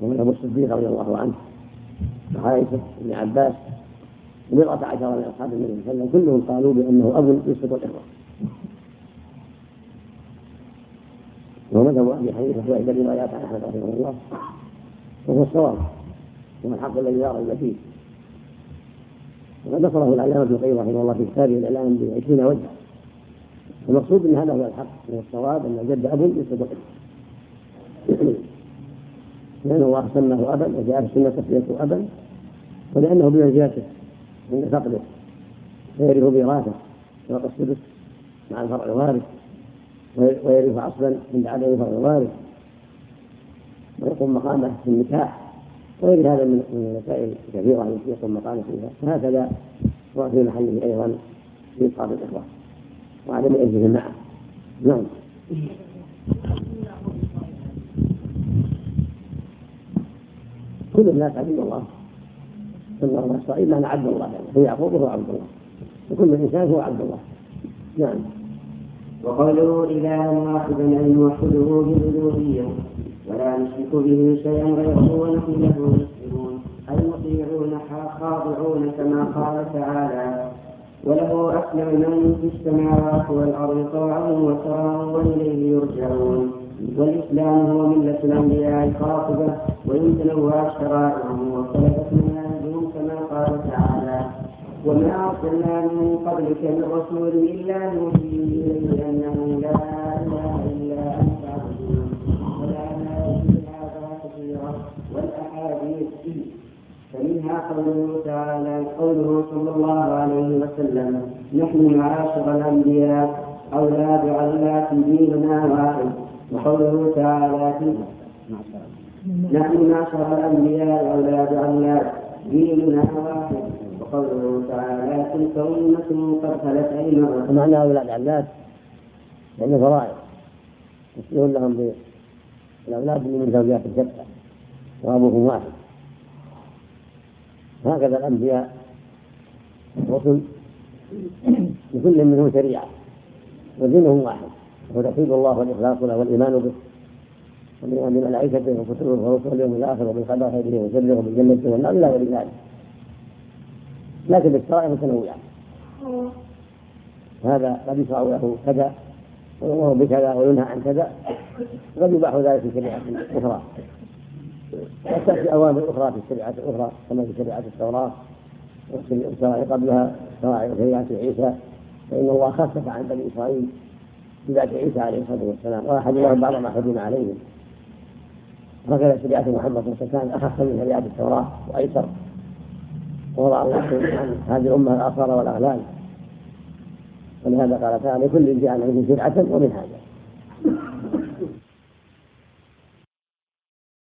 ومن ابو الصديق رضي الله عنه وعائشه بن عباس وبضعة عشر من أصحاب النبي صلى الله عليه وسلم كلهم قالوا بأنه أب يسقط الإخوة. ومذهب أبي حنيفة وإحدى الروايات عن أحمد رحمه الله وهو الصواب وهو الحق الذي لا ريب فيه. وقد نصره العلامة ابن القيم رحمه الله في كتابه الإعلام بعشرين وجها. المقصود أن هذا هو الحق وهو الصواب أن جد أب يسقط الإخوة. لأن الله سماه أبا في السنة تسميته أبا ولأنه بمنزلته عند فقده فيرث ميراثه فوق السدس مع الفرع الوارث ويرث أصلا عند عدم الفرع الوارث ويقوم مقامه في النكاح وغير هذا من المسائل الكثيرة التي يقوم مقامه فيها. فهكذا هو في محله أيضا في إسقاط الإخوة وعدم عزه معه نعم. كل الناس عبد الله. سمى الله اسرائيل معنى عبد الله يعني. هو يعقوب وهو عبد الله. وكل إنسان هو عبد الله. نعم. وقوله إله واحدا أن نوحده بالألوهية ولا نشرك به شيئا غيره ونحن له مسلمون. أي مطيعون خاضعون كما قال تعالى وله أسلم من في السماوات والأرض طوعا وكرها وإليه يرجعون. والإسلام هو ملة الأنبياء الخاطبة وإن تنوعت شرائعهم واختلفت منهجهم كما قال تعالى وما أرسلنا من قبلك من رسول إلا نوحي إليه أنه لا إله إلا أنت عبدون ولا هذا كثيرا والأحاديث. فمنها قوله تعالى قوله صلى الله عليه وسلم نحن معاشر الأنبياء أولاد علات ديننا واحد. وقوله تعالى فيها. نحن معشر الأنبياء أولاد علات ديننا واحد وقوله تعالى تلك أمة قد خلت أيمانها معنى أولاد علات لأن فرائض. يسلون لهم بالأولاد من زوجات الشتى وأبوهم واحد. هكذا الأنبياء. الرسل لكل منهم شريعة. ودينهم واحد. وهو توحيد الله والإخلاص له والإيمان به. وبالإيمان بملائكته وكتبه ورسله واليوم الآخر وبالقدر خيره وشره وبالجنة والنار إلى غير ذلك لكن بالشرائع متنوعة. هذا قد يشرع له كذا ويؤمر بكذا وينهى عن كذا. قد يباح ذلك في شريعة أخرى. قد تأتي أوامر أخرى في الشريعة الأخرى كما في شريعة التوراة والشرائع قبلها شرائع شريعة عيسى. فإن الله خفف عن بني إسرائيل بذات عيسى عليه الصلاة والسلام وأحد لهم بعض ما حرم عليهم وهكذا شريعة محمد صلى الله عليه وسلم أخف من شريعة التوراة وأيسر. ووضع الله عن هذه الأمة الآثار والأغلال ولهذا قال تعالى لكل جعلنا منه شرعة ومنهاجا.